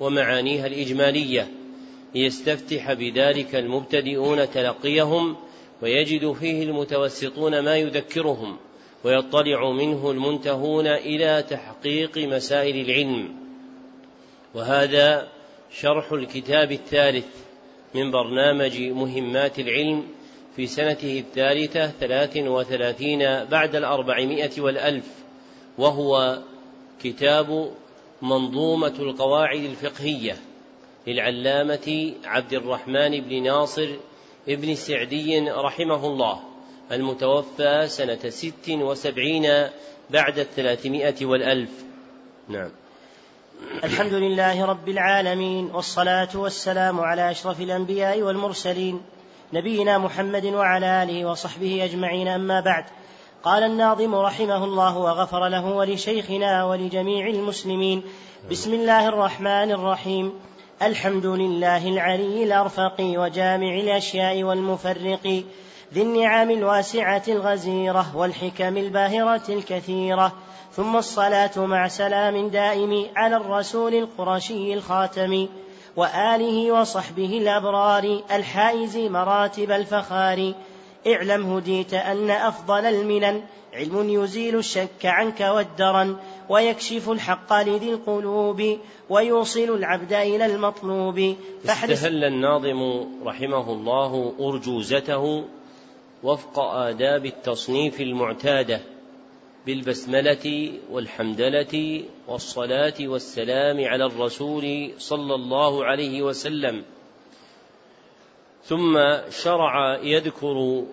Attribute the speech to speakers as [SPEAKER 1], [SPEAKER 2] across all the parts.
[SPEAKER 1] ومعانيها الإجمالية. ليستفتح بذلك المبتدئون تلقيهم ويجد فيه المتوسطون ما يذكرهم ويطلع منه المنتهون إلى تحقيق مسائل العلم. وهذا شرح الكتاب الثالث من برنامج مهمات العلم في سنته الثالثة ثلاث وثلاثين بعد الأربعمائة والألف وهو كتاب منظومة القواعد الفقهية للعلامة عبد الرحمن بن ناصر ابن سعدي رحمه الله المتوفى سنة ست وسبعين بعد الثلاثمائة والألف. نعم.
[SPEAKER 2] الحمد لله رب العالمين والصلاة والسلام على أشرف الأنبياء والمرسلين نبينا محمد وعلى آله وصحبه أجمعين أما بعد. قال الناظم رحمه الله وغفر له ولشيخنا ولجميع المسلمين بسم الله الرحمن الرحيم. الحمد لله العلي الأرفق وجامع الأشياء والمفرق ذي النعم الواسعة الغزيرة والحكم الباهرة الكثيرة ثم الصلاة مع سلام دائم على الرسول القرشي الخاتم وآله وصحبه الأبرار الحائز مراتب الفخار اعلم هديت أن أفضل المنن. علم يزيل الشك عنك والدرن ويكشف الحق لذي القلوب ويوصل العبد إلى المطلوب.
[SPEAKER 1] استهل الناظم رحمه الله أرجوزته وفق آداب التصنيف المعتادة بالبسملة والحمدلة والصلاة والسلام على الرسول صلى الله عليه وسلم. ثم شرع يذكر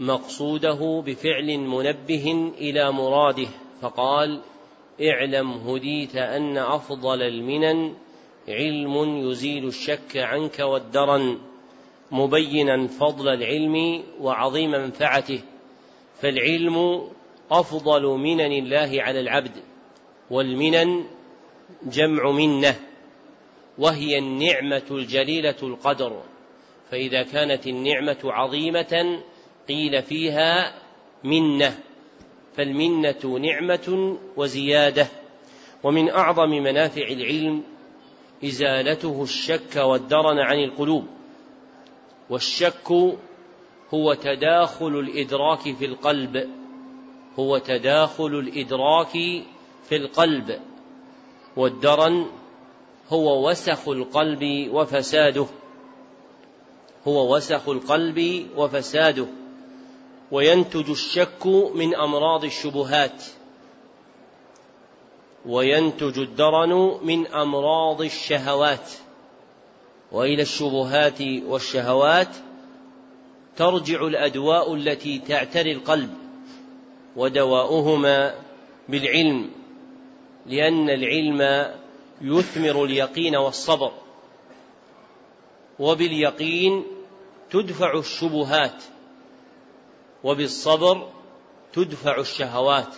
[SPEAKER 1] مقصوده بفعل منبه إلى مراده فقال اعلم هديت أن أفضل المنن علم يزيل الشك عنك والدرن مبينا فضل العلم وعظيم منفعته فالعلم أفضل منن الله على العبد والمنن جمع منه وهي النعمة الجليلة القدر. فإذا كانت النعمة عظيمة قيل فيها منة. فالمنة نعمة وزيادة. ومن أعظم منافع العلم إزالته الشك والدرن عن القلوب. والشك هو تداخل الإدراك في القلب. هو تداخل الإدراك في القلب. والدرن هو وسخ القلب وفساده. هو وسخ القلب وفساده وينتج الشك من أمراض الشبهات وينتج الدرن من أمراض الشهوات وإلى الشبهات والشهوات ترجع الأدواء التي تعتري القلب ودواؤهما بالعلم لأن العلم يثمر اليقين والصبر وباليقين تدفع الشبهات وبالصبر تدفع الشهوات.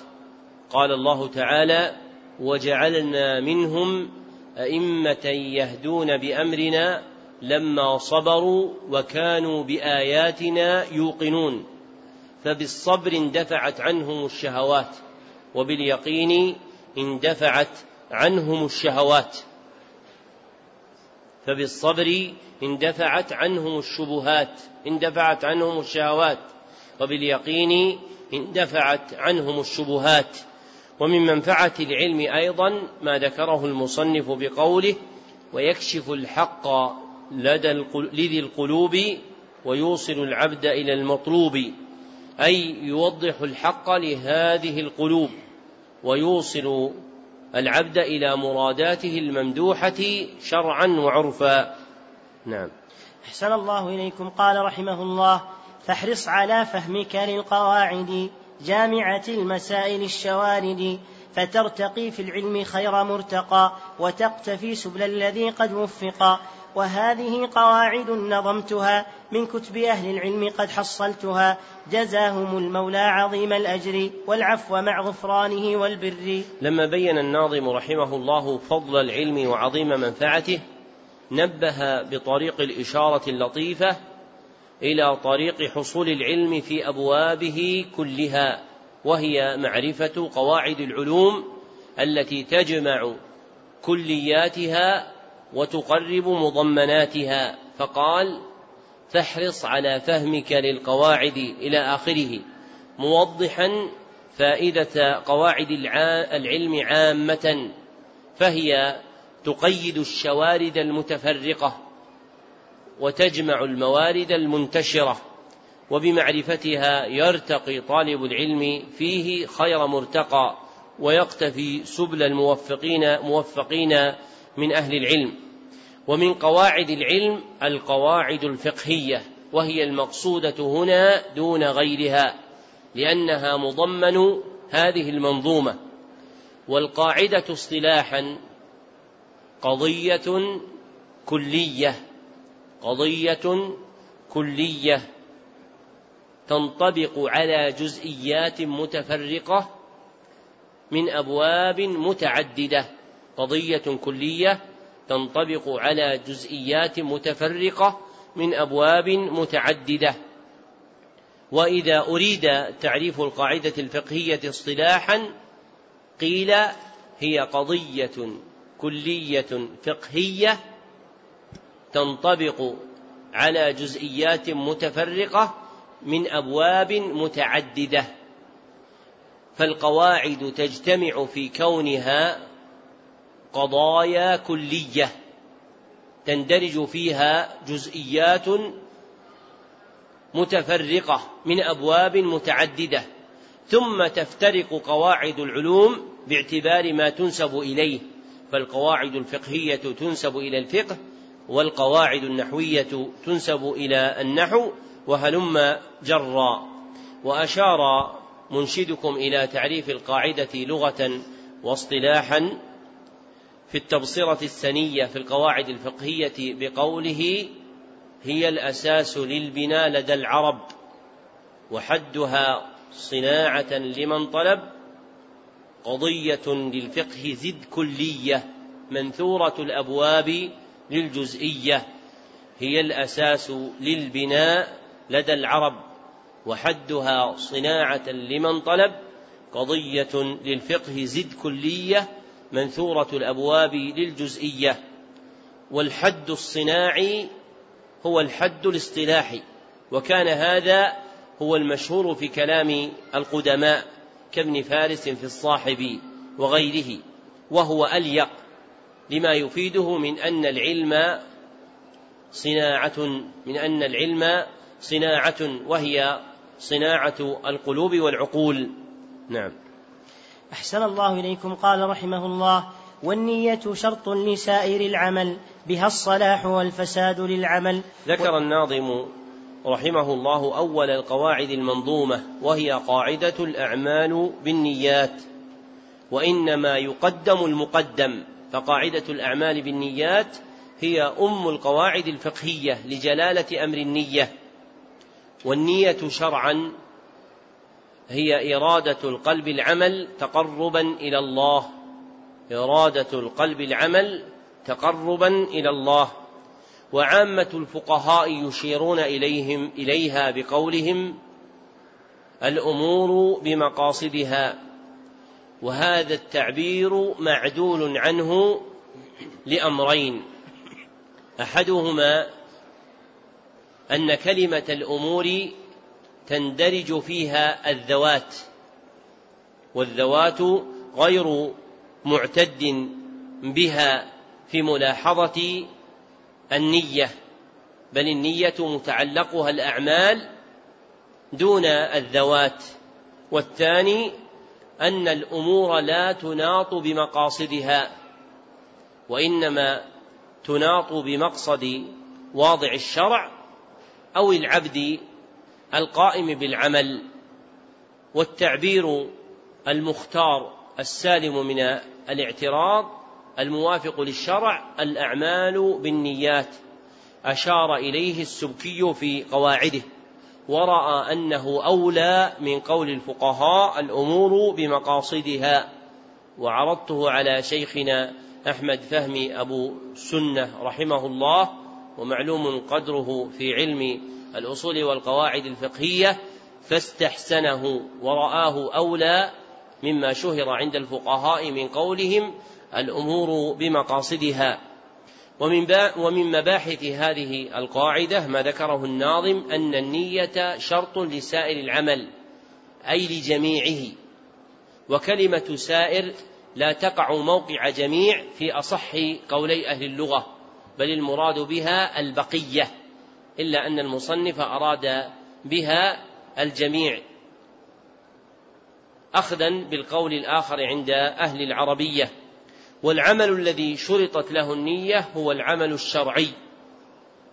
[SPEAKER 1] قال الله تعالى وجعلنا منهم أئمة يهدون بأمرنا لما صبروا وكانوا بآياتنا يوقنون. فبالصبر اندفعت عنهم الشهوات وباليقين اندفعت عنهم الشهوات. فبالصبر اندفعت عنهم الشبهات اندفعت عنهم الشهوات وباليقين اندفعت عنهم الشبهات. ومن منفعة العلم أيضا ما ذكره المصنف بقوله ويكشف الحق لدى لذي القلوب ويوصل العبد إلى المطلوب أي يوضح الحق لهذه القلوب ويوصل العبد إلى مراداته الممدوحة شرعا وعرفا. نعم.
[SPEAKER 2] أحسن الله إليكم. قال رحمه الله فاحرص على فهمك للقواعد جامعة المسائل الشوارد فترتقي في العلم خير مرتقى وتقتفي سبل الذي قد وفقا وهذه قواعد نظمتها من كتب أهل العلم قد حصلتها. جزاهم المولى عظيم الأجر والعفو مع غفرانه والبر.
[SPEAKER 1] لما بين الناظم رحمه الله فضل العلم وعظيم منفعته نبه بطريق الإشارة اللطيفة إلى طريق حصول العلم في أبوابه كلها وهي معرفة قواعد العلوم التي تجمع كلياتها وتقرب مضمناتها فقال فاحرص على فهمك للقواعد إلى آخره. موضحا فائدة قواعد العلم عامة فهي تقيد الشوارد المتفرقة وتجمع الموارد المنتشرة وبمعرفتها يرتقي طالب العلم فيه خير مرتقى ويقتفي سبل الموفقين موفقين من أهل العلم ومن قواعد العلم القواعد الفقهية وهي المقصودة هنا دون غيرها لأنها مضمن هذه المنظومة والقاعدة اصطلاحا قضية كلية قضية كلية تنطبق على جزئيات متفرقة من أبواب متعددة. قضية كلية تنطبق على جزئيات متفرقة من أبواب متعددة. وإذا أريد تعريف القاعدة الفقهية اصطلاحا قيل هي قضية كلية فقهية تنطبق على جزئيات متفرقة من أبواب متعددة. فالقواعد تجتمع في كونها قضايا كلية تندرج فيها جزئيات متفرقة من أبواب متعددة ثم تفترق قواعد العلوم باعتبار ما تنسب إليه فالقواعد الفقهية تنسب إلى الفقه والقواعد النحوية تنسب إلى النحو وهلم جرا. وأشار منشدكم إلى تعريف القاعدة لغة واصطلاحا في التبصرة السنية في القواعد الفقهية بقوله هي الأساس للبناء لدى العرب وحدها صناعة لمن طلب قضية للفقه زد كلية منثورة الأبواب للجزئية هي الأساس للبناء لدى العرب وحدها صناعة لمن طلب قضية للفقه زد كلية منثورة الأبواب للجزئية والحد الصناعي هو الحد الاصطلاحي وكان هذا هو المشهور في كلام القدماء كابن فارس في الصاحب وغيره وهو أليق لما يفيده من أن العلم صناعة من أن العلم صناعة وهي صناعة القلوب والعقول. نعم.
[SPEAKER 2] أحسن الله إليكم قال رحمه الله والنية شرط لسائر العمل بها الصلاح والفساد للعمل.
[SPEAKER 1] ذكر الناظم رحمه الله أول القواعد المنظومة وهي قاعدة الأعمال بالنيات وإنما يقدم المقدم فقاعدة الأعمال بالنيات هي أم القواعد الفقهية لجلالة أمر النية والنية شرعا هي إرادة القلب العمل تقربا إلى الله. إرادة القلب العمل تقربا إلى الله. وعامة الفقهاء يشيرون إليهم إليها بقولهم الأمور بمقاصدها وهذا التعبير معدول عنه لأمرين. أحدهما أن كلمة الأمور تندرج فيها الذوات والذوات غير معتد بها في ملاحظة النية بل النية متعلقها الأعمال دون الذوات والثاني أن الأمور لا تناط بمقاصدها وإنما تناط بمقصد واضع الشرع أو العبد القائم بالعمل والتعبير المختار السالم من الاعتراض الموافق للشرع الأعمال بالنيات أشار إليه السبكي في قواعده ورأى أنه أولى من قول الفقهاء الأمور بمقاصدها وعرضته على شيخنا أحمد فهمي أبو سنة رحمه الله ومعلوم قدره في علم الأصول والقواعد الفقهية فاستحسنه ورآه أولى مما شهر عند الفقهاء من قولهم الأمور بمقاصدها. ومن ومن مباحث هذه القاعدة ما ذكره الناظم أن النية شرط لسائر العمل أي لجميعه. وكلمة سائر لا تقع موقع جميع في أصح قولي أهل اللغة بل المراد بها البقية. إلا أن المصنف أراد بها الجميع أخذا بالقول الآخر عند أهل العربية. والعمل الذي شرطت له النية هو العمل الشرعي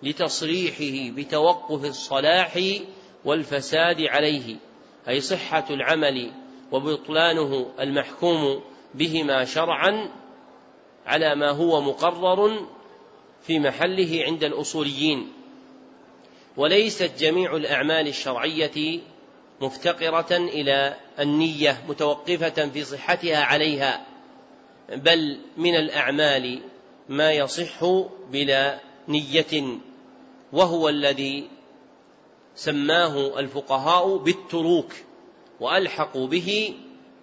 [SPEAKER 1] لتصريحه بتوقف الصلاح والفساد عليه أي صحة العمل وبطلانه المحكوم بهما شرعا على ما هو مقرر في محله عند الأصوليين. وليست جميع الأعمال الشرعية مفتقرة إلى النية متوقفة في صحتها عليها بل من الأعمال ما يصح بلا نية وهو الذي سماه الفقهاء بالتروك وألحقوا به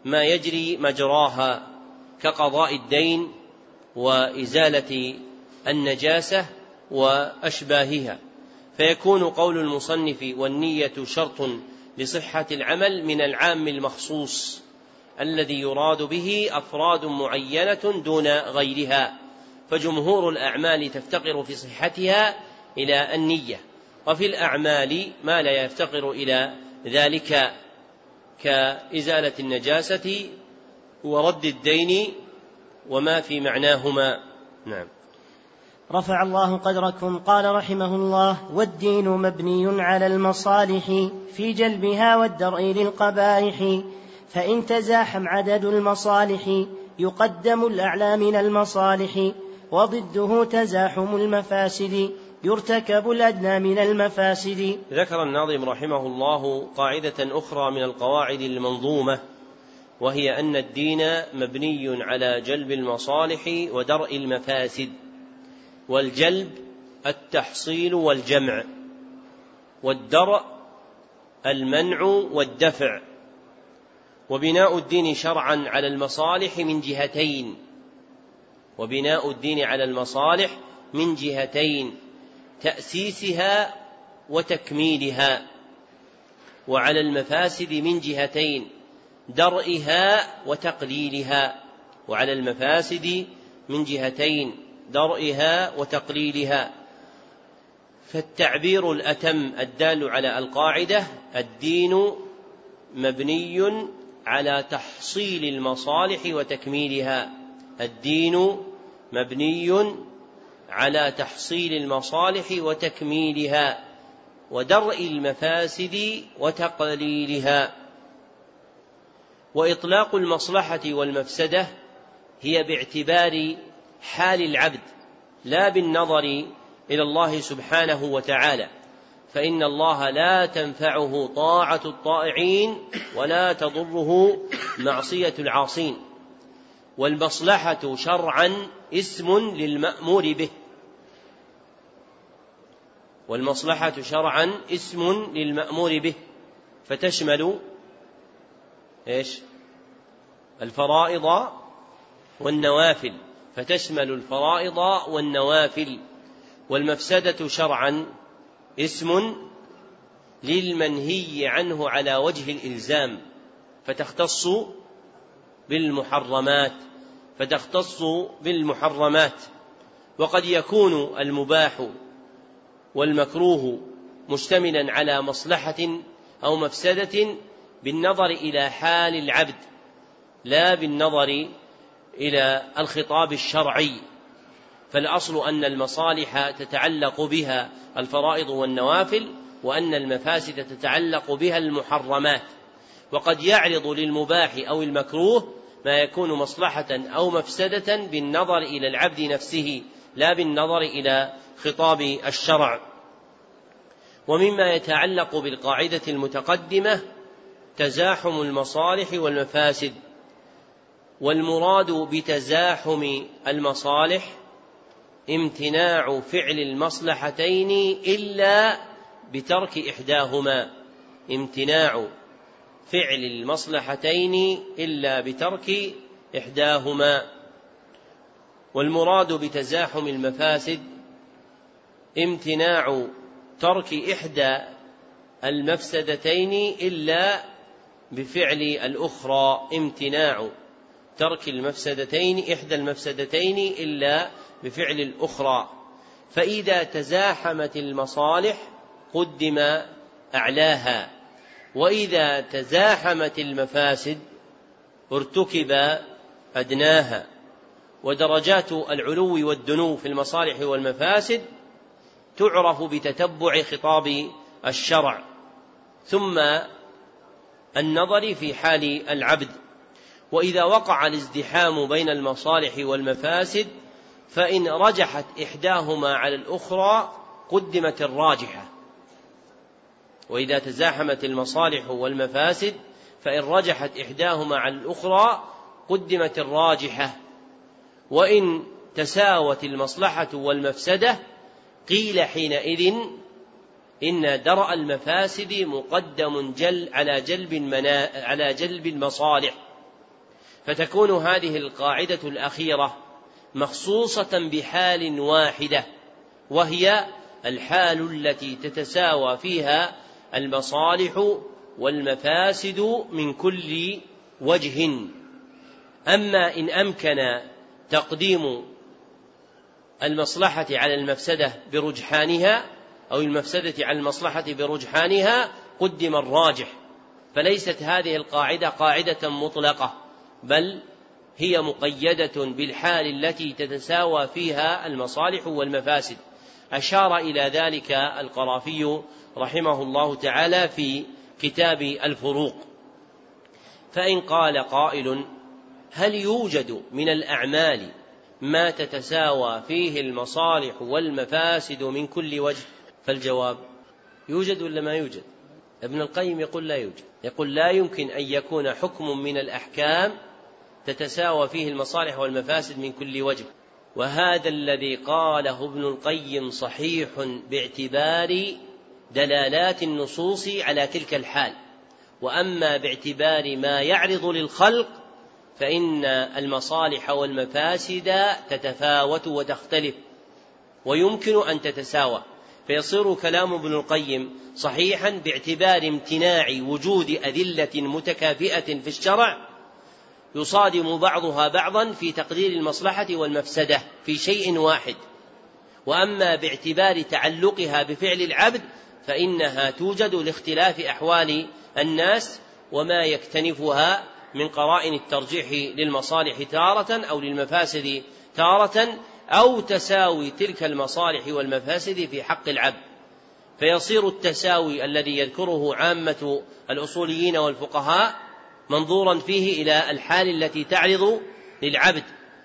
[SPEAKER 1] ما يجري مجراها كقضاء الدين وإزالة النجاسة وأشباهها. فيكون قول المصنف والنية شرط لصحة العمل من العام المخصوص الذي يراد به أفراد معينة دون غيرها فجمهور الأعمال تفتقر في صحتها إلى النية وفي الأعمال ما لا يفتقر إلى ذلك كإزالة النجاسة ورد الدين وما في معناهما. نعم.
[SPEAKER 2] رفع الله قدركم قال رحمه الله والدين مبني على المصالح في جلبها والدرء للقبائح فإن تزاحم عدد المصالح يقدم الأعلى من المصالح وضده تزاحم المفاسد يرتكب الأدنى من المفاسد.
[SPEAKER 1] ذكر الناظم رحمه الله قاعدة أخرى من القواعد المنظومة وهي أن الدين مبني على جلب المصالح ودرء المفاسد. والجلب التحصيل والجمع والدرء المنع والدفع. وبناء الدين شرعا على المصالح من جهتين. وبناء الدين على المصالح من جهتين تأسيسها وتكميلها. وعلى المفاسد من جهتين درئها وتقليلها. وعلى المفاسد من جهتين درئها وتقليلها. فالتعبير الأتم الدال على القاعدة الدين مبني على تحصيل المصالح وتكميلها. الدين مبني على تحصيل المصالح وتكميلها ودرء المفاسد وتقليلها. وإطلاق المصلحة والمفسدة هي باعتبار حال العبد لا بالنظر إلى الله سبحانه وتعالى فإن الله لا تنفعه طاعة الطائعين ولا تضره معصية العاصين والمصلحة شرعا اسم للمأمور به والمصلحة شرعا اسم للمأمور به فتشمل إيش؟ الفرائض والنوافل فتشمل الفرائض والنوافل والمفسدة شرعا اسم للمنهي عنه على وجه الإلزام فتختص بالمحرمات فتختص بالمحرمات. وقد يكون المباح والمكروه مشتملا على مصلحة أو مفسدة بالنظر إلى حال العبد لا بالنظر إلى الخطاب الشرعي. فالأصل أن المصالح تتعلق بها الفرائض والنوافل وأن المفاسد تتعلق بها المحرمات. وقد يعرض للمباح أو المكروه ما يكون مصلحة أو مفسدة بالنظر إلى العبد نفسه لا بالنظر إلى خطاب الشرع. ومما يتعلق بالقاعدة المتقدمة تزاحم المصالح والمفاسد. والمراد بتزاحم المصالح امتناع فعل المصلحتين إلا بترك إحداهما. امتناع فعل المصلحتين إلا بترك إحداهما. والمراد بتزاحم المفاسد امتناع ترك إحدى المفسدتين إلا بفعل الأخرى. امتناع ترك المفسدتين إحدى المفسدتين إلا بفعل الأخرى. فإذا تزاحمت المصالح قدم أعلاها. وإذا تزاحمت المفاسد ارتكب أدناها. ودرجات العلو والدنو في المصالح والمفاسد تعرف بتتبع خطاب الشرع. ثم النظر في حال العبد. وإذا وقع الازدحام بين المصالح والمفاسد فإن رجحت إحداهما على الأخرى قدمت الراجحة. وإذا تزاحمت المصالح والمفاسد فإن رجحت إحداهما على الأخرى قدمت الراجحة. وإن تساوت المصلحة والمفسدة قيل حينئذ إن درء المفاسد مقدم جل على جلب على جلب المصالح. فتكون هذه القاعدة الأخيرة مخصوصة بحال واحدة وهي الحال التي تتساوى فيها المصالح والمفاسد من كل وجه. أما إن أمكن تقديم المصلحة على المفسدة برجحانها أو المفسدة على المصلحة برجحانها قدم الراجح فليست هذه القاعدة قاعدة مطلقة. بل هي مقيدة بالحال التي تتساوى فيها المصالح والمفاسد. أشار إلى ذلك القرافي رحمه الله تعالى في كتاب الفروق. فإن قال قائل هل يوجد من الأعمال ما تتساوى فيه المصالح والمفاسد من كل وجه؟ فالجواب يوجد ولا ما يوجد؟ ابن القيم يقول لا يوجد. يقول لا يمكن أن يكون حكم من الأحكام تتساوى فيه المصالح والمفاسد من كل وجه. وهذا الذي قاله ابن القيم صحيح باعتبار دلالات النصوص على تلك الحال. وأما باعتبار ما يعرض للخلق فإن المصالح والمفاسد تتفاوت وتختلف ويمكن أن تتساوى. فيصير كلام ابن القيم صحيحا باعتبار امتناع وجود أدلة متكافئة في الشرع يصادم بعضها بعضا في تقدير المصلحة والمفسدة في شيء واحد. وأما باعتبار تعلقها بفعل العبد فإنها توجد لاختلاف أحوال الناس وما يكتنفها من قرائن الترجيح للمصالح تارة أو للمفاسد تارة أو تساوي تلك المصالح والمفاسد في حق العبد. فيصير التساوي الذي يذكره عامة الأصوليين والفقهاء منظورا فيه إلى الحال التي تعرض للعبد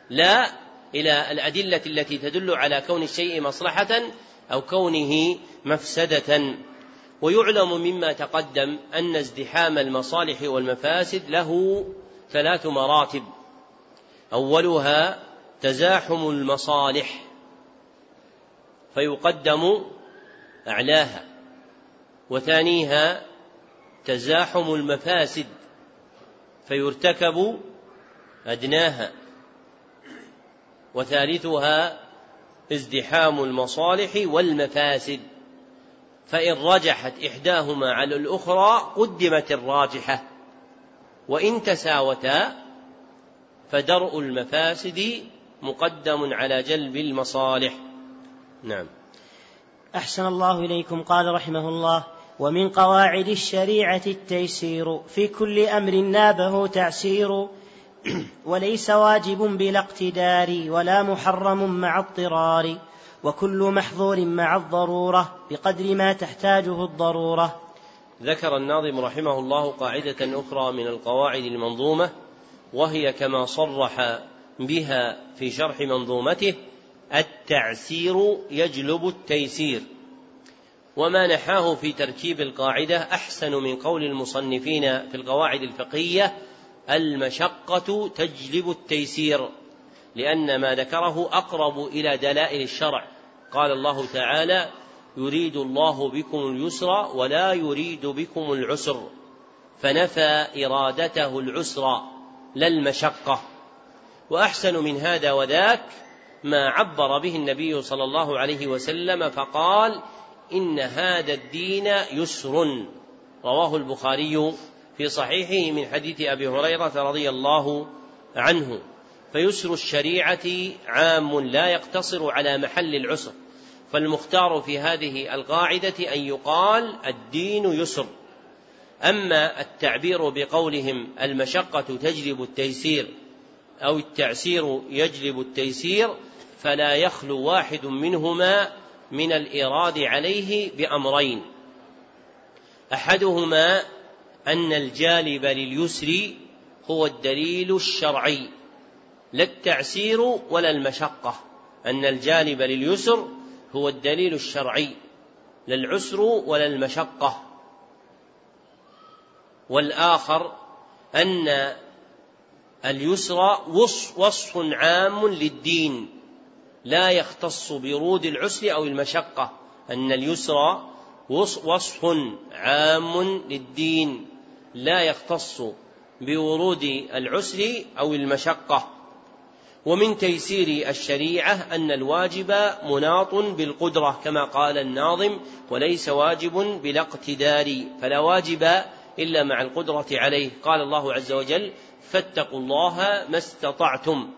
[SPEAKER 1] لا إلى الأدلة التي تدل على كون الشيء مصلحة أو كونه مفسدة. ويعلم مما تقدم أن ازدحام المصالح والمفاسد له ثلاث مراتب. أولها تزاحم المصالح فيقدم أعلاها. وثانيها تزاحم المفاسد فيرتكب أدناها. وثالثها ازدحام المصالح والمفاسد. فإن رجحت إحداهما على الأخرى قدمت الراجحة. وإن تساوتا فدرء المفاسد مقدم على جلب المصالح. نعم.
[SPEAKER 2] أحسن الله إليكم. قال رحمه الله ومن قواعد الشريعة التيسير في كل أمر نابه تعسير وليس واجب بلا اقتدار ولا محرم مع اضطرار وكل محظور مع الضرورة بقدر ما تحتاجه الضرورة.
[SPEAKER 1] ذكر الناظم رحمه الله قاعدة أخرى من القواعد المنظومة وهي كما صرح بها في شرح منظومته التعسير يجلب التيسير. وما نحاه في تركيب القاعدة أحسن من قول المصنفين في القواعد الفقهية المشقة تجلب التيسير لأن ما ذكره أقرب إلى دلائل الشرع. قال الله تعالى يريد الله بكم اليسر ولا يريد بكم العسر. فنفى إرادته العسر لا المشقة. وأحسن من هذا وذاك ما عبر به النبي صلى الله عليه وسلم فقال إن هذا الدين يسر. رواه البخاري في صحيحه من حديث أبي هريرة رضي الله عنه. فيسر الشريعة عام لا يقتصر على محل العسر. فالمختار في هذه القاعدة أن يقال الدين يسر. أما التعبير بقولهم المشقة تجلب التيسير أو التعسير يجلب التيسير فلا يخلو واحد منهما من الإيراد عليه بأمرين. أحدهما أن الجالب لليسر هو الدليل الشرعي لا التعسير ولا المشقة. أن الجالب لليسر هو الدليل الشرعي لا العسر ولا المشقة. والآخر أن اليسر وصف عام للدين. لا يختص برود العسر أو المشقة أن اليسر وصف عام للدين. لا يختص بورود العسر أو المشقة. ومن تيسير الشريعة أن الواجب مناط بالقدرة كما قال الناظم وليس واجب بلا اقتدار فلا واجب إلا مع القدرة عليه. قال الله عز وجل فاتقوا الله ما استطعتم.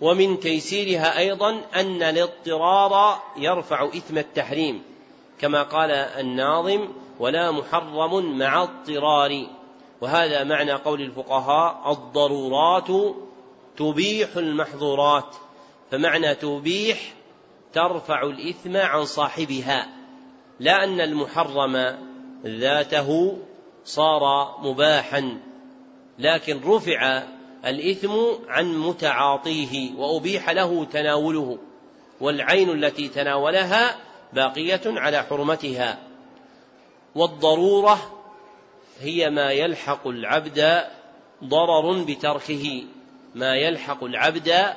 [SPEAKER 1] ومن تيسيرها أيضا أن الاضطرار يرفع إثم التحريم كما قال الناظم ولا محرم مع اضطرار وهذا معنى قول الفقهاء الضرورات تبيح المحظورات فمعنى تبيح ترفع الإثم عن صاحبها لا أن المحرم ذاته صار مباحا لكن رفع الإثم عن متعاطيه وأبيح له تناوله والعين التي تناولها باقية على حرمتها. والضرورة هي ما يلحق العبد ضرر بتركه ما يلحق العبد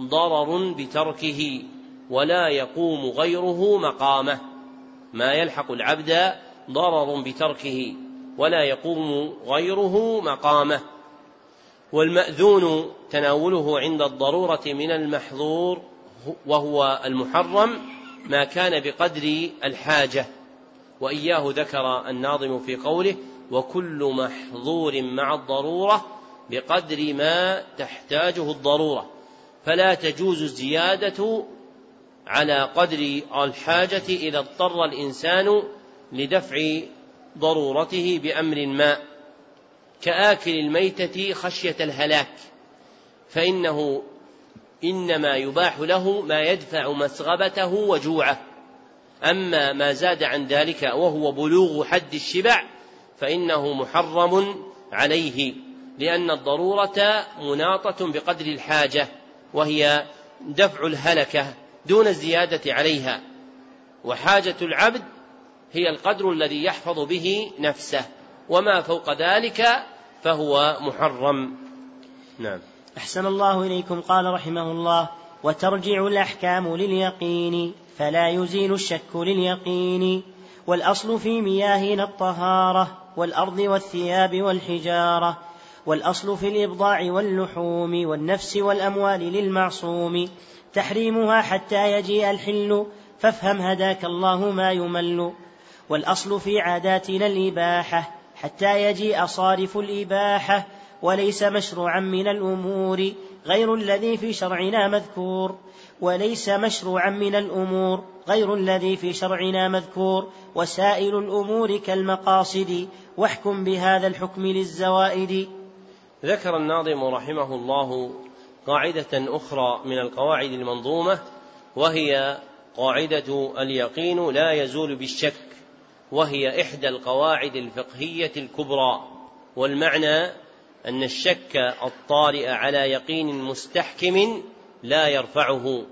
[SPEAKER 1] ضرر بتركه ولا يقوم غيره مقامه. ما يلحق العبد ضرر بتركه ولا يقوم غيره مقامه. والمأذون تناوله عند الضرورة من المحظور وهو المحرم ما كان بقدر الحاجة. وإياه ذكر الناظم في قوله وكل محظور مع الضرورة بقدر ما تحتاجه الضرورة. فلا تجوز الزيادة على قدر الحاجة إذا اضطر الإنسان لدفع ضرورته بأمر ما. كآكل الميتة خشية الهلاك فإنه إنما يباح له ما يدفع مسغبته وجوعه. أما ما زاد عن ذلك وهو بلوغ حد الشبع فإنه محرم عليه لأن الضرورة مناطة بقدر الحاجة وهي دفع الهلكة دون الزيادة عليها. وحاجة العبد هي القدر الذي يحفظ به نفسه وما فوق ذلك فهو محرم. نعم.
[SPEAKER 2] أحسن الله إليكم قال رحمه الله وترجع الأحكام لليقين فلا يزيل الشك لليقين. والأصل في مياهنا الطهارة والأرض والثياب والحجارة. والأصل في الإبضاع واللحوم والنفس والأموال للمعصوم. تحريمها حتى يجيء الحل فافهم هداك الله ما يمل. والأصل في عاداتنا الإباحة حتى يجيء صارف الإباحة وليس مشروعا من الأمور غير الذي في شرعنا مذكور. وليس مشروعا من الأمور غير الذي في شرعنا مذكور. وسائل الأمور كالمقاصد واحكم بهذا الحكم للزوائد.
[SPEAKER 1] ذكر الناظم رحمه الله قاعدة أخرى من القواعد المنظومة وهي قاعدة اليقين لا يزول بالشك. وهي إحدى القواعد الفقهية الكبرى والمعنى أن الشك الطارئ على يقين مستحكم لا يرفعه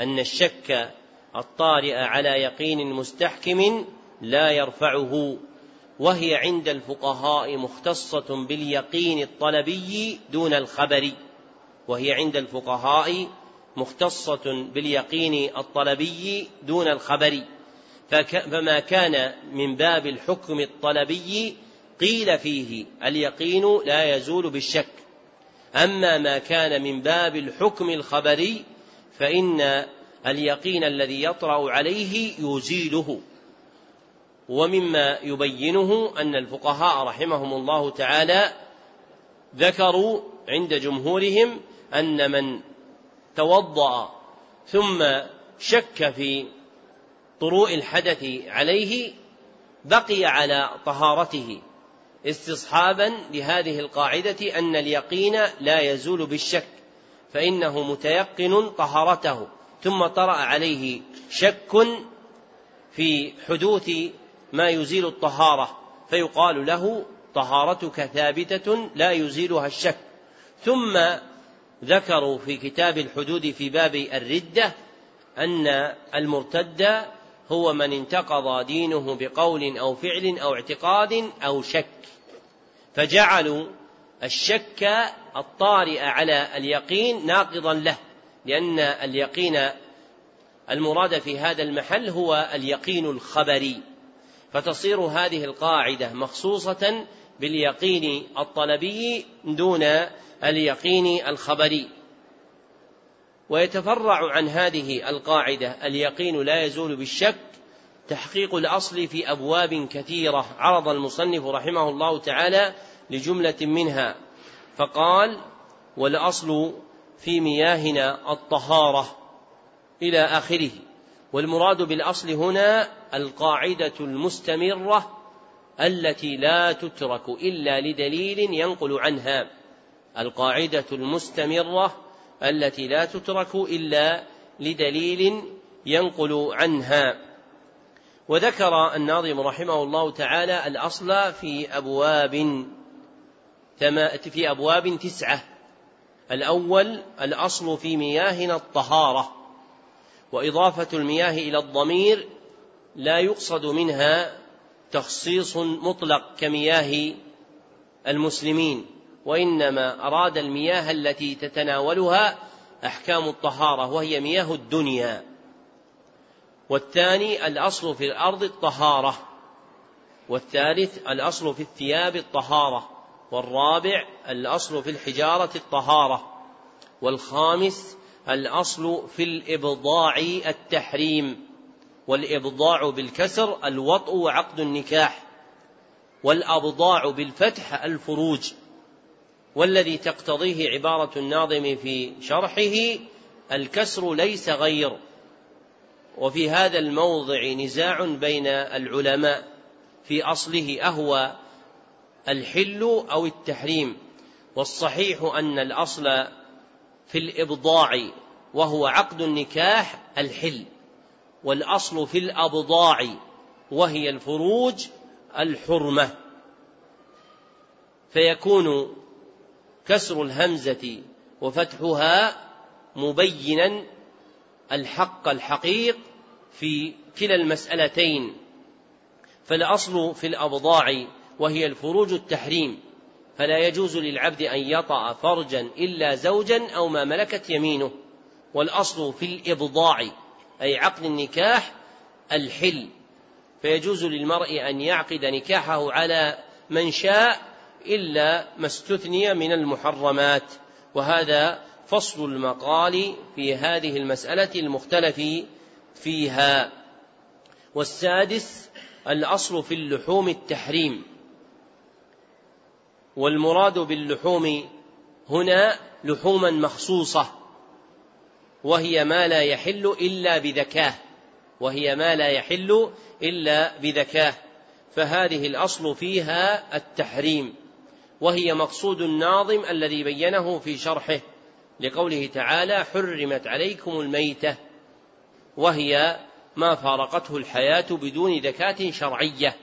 [SPEAKER 1] أن الشك الطارئ على يقين مستحكم لا يرفعه وهي عند الفقهاء مختصة باليقين الطلبي دون الخبر وهي عند الفقهاء مختصة باليقين الطلبي دون الخبر. فما كان من باب الحكم الطلبي قيل فيه اليقين لا يزول بالشك. أما ما كان من باب الحكم الخبري فإن اليقين الذي يطرأ عليه يزيله. ومما يبينه أن الفقهاء رحمهم الله تعالى ذكروا عند جمهورهم أن من توضأ ثم شك في طروء الحدث عليه بقي على طهارته استصحابا لهذه القاعدة أن اليقين لا يزول بالشك فإنه متيقن طهارته ثم طرأ عليه شك في حدوث ما يزيل الطهارة فيقال له طهارتك ثابتة لا يزيلها الشك. ثم ذكروا في كتاب الحدود في باب الردة أن المرتد هو من انتقض دينه بقول أو فعل أو اعتقاد أو شك. فجعلوا الشك الطارئ على اليقين ناقضا له لأن اليقين المراد في هذا المحل هو اليقين الخبري. فتصير هذه القاعدة مخصوصة باليقين الطلبي دون اليقين الخبري. ويتفرع عن هذه القاعدة. اليقين لا يزول بالشك. تحقيق الأصل في أبواب كثيرة. عرض المصنف رحمه الله تعالى لجملة منها. فقال والأصل في مياهنا الطهارة إلى آخره. والمراد بالأصل هنا القاعدة المستمرة التي لا تترك إلا لدليل ينقل عنها. القاعدة المستمرة التي لا تترك إلا لدليل ينقل عنها. وذكر الناظم رحمه الله تعالى الأصل في أبواب في أبواب تسعة. الأول الأصل في مياهنا الطهارة. وإضافة المياه إلى الضمير لا يقصد منها تخصيص مطلق كمياه المسلمين. وإنما أراد المياه التي تتناولها أحكام الطهارة وهي مياه الدنيا. والثاني الأصل في الأرض الطهارة. والثالث الأصل في الثياب الطهارة. والرابع الأصل في الحجارة الطهارة. والخامس الأصل في الإبضاع التحريم. والإبضاع بالكسر الوطء وعقد النكاح. والأبضاع بالفتح الفروج. والذي تقتضيه عبارة الناظم في شرحه الكسر ليس غير. وفي هذا الموضع نزاع بين العلماء. في أصله أهوى الحل أو التحريم. والصحيح أن الأصل في الإبضاع وهو عقد النكاح الحل. والأصل في الأبضاع وهي الفروج الحرمة. فيكون كسر الهمزة وفتحها مبينا الحق الحقيق في كلا المسألتين. فالأصل في الأبضاع وهي الفروج التحريم. فلا يجوز للعبد أن يطأ فرجا إلا زوجا أو ما ملكت يمينه. والأصل في الإبضاع أي عقد النكاح الحل. فيجوز للمرء أن يعقد نكاحه على من شاء إلا ما استثني من المحرمات وهذا فصل المقال في هذه المسألة المختلف فيها. والسادس الأصل في اللحوم التحريم. والمراد باللحوم هنا لحوما مخصوصة وهي ما لا يحل إلا بذكاه وهي ما لا يحل إلا بذكاه. فهذه الأصل فيها التحريم. وهي مقصود الناظم الذي بينه في شرحه لقوله تعالى حرمت عليكم الميتة. وهي ما فارقته الحياة بدون ذكاة شرعية.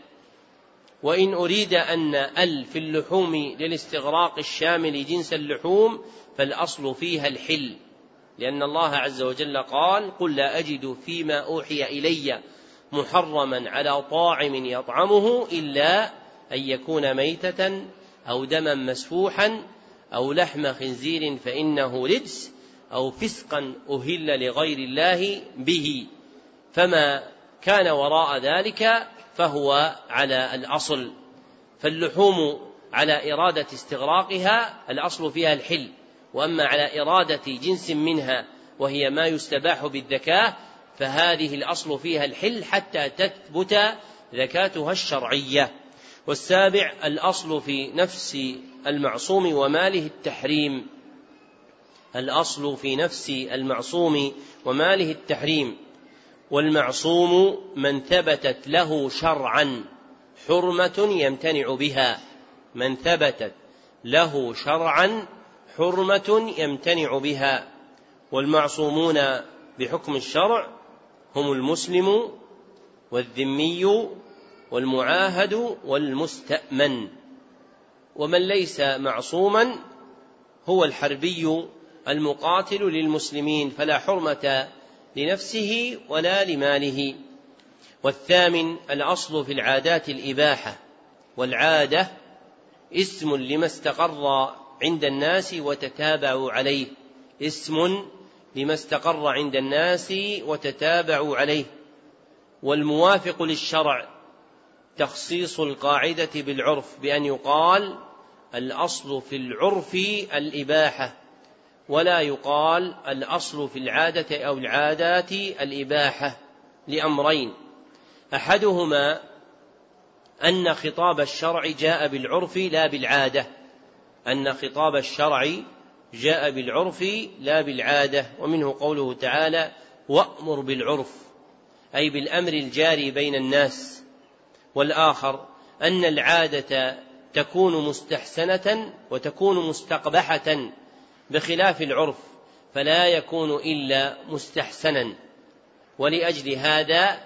[SPEAKER 1] وإن أريد أن أل في اللحوم للاستغراق الشامل جنس اللحوم فالأصل فيها الحل. لأن الله عز وجل قال قل لا أجد فيما أوحي إلي محرما على طاعم يطعمه إلا أن يكون ميتة أو دما مسفوحا أو لحم خنزير فإنه رجس أو فسقا أهل لغير الله به. فما كان وراء ذلك فهو على الأصل. فاللحوم على إرادة استغراقها الأصل فيها الحل. وأما على إرادة جنس منها وهي ما يستباح بالذكاء فهذه الأصل فيها الحل حتى تثبت ذكاتها الشرعية. والسابع الأصل في نفس المعصوم وماله التحريم. الأصل في نفس المعصوم وماله التحريم. والمعصوم من ثبتت له شرعا حرمة يمتنع بها. من ثبتت له شرعا حرمة يمتنع بها. والمعصومون بحكم الشرع هم المسلم والذمي والمعاهد والمستأمن. ومن ليس معصوما هو الحربي المقاتل للمسلمين فلا حرمة لنفسه ولا لماله. والثامن الأصل في العادات الإباحة. والعادة اسم لما استقر عند الناس وتتابعوا عليه. اسم لما استقر عند الناس وتتابعوا عليه. والموافق للشرع. تخصيص القاعدة بالعرف بأن يقال الأصل في العرف الإباحة ولا يقال الأصل في العادة أو العادات الإباحة لأمرين. أحدهما أن خطاب الشرع جاء بالعرف لا بالعادة. أن خطاب الشرع جاء بالعرف لا بالعادة ومنه قوله تعالى وأمر بالعرف أي بالأمر الجاري بين الناس. والآخر أن العادة تكون مستحسنة وتكون مستقبحة بخلاف العرف فلا يكون إلا مستحسنا. ولأجل هذا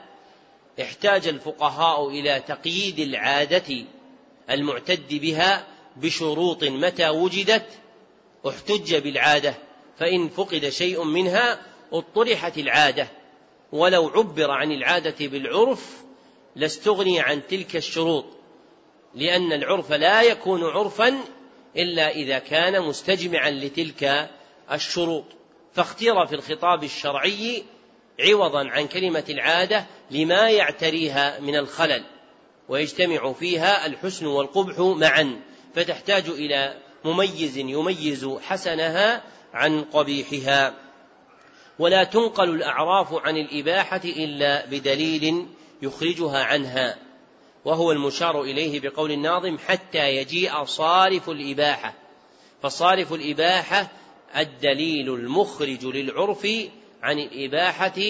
[SPEAKER 1] احتاج الفقهاء إلى تقييد العادة المعتد بها بشروط متى وجدت احتج بالعادة فإن فقد شيء منها اطرحت العادة. ولو عبر عن العادة بالعرف لاستغني عن تلك الشروط لأن العرف لا يكون عرفا إلا إذا كان مستجمعا لتلك الشروط. فاختير في الخطاب الشرعي عوضا عن كلمة العادة لما يعتريها من الخلل ويجتمع فيها الحسن والقبح معا فتحتاج إلى مميز يميز حسنها عن قبيحها. ولا تنقل الأعراف عن الإباحة إلا بدليل يخرجها عنها. وهو المشار إليه بقول الناظم حتى يجيء صارف الإباحة. فصارف الإباحة الدليل المخرج للعرف عن الإباحة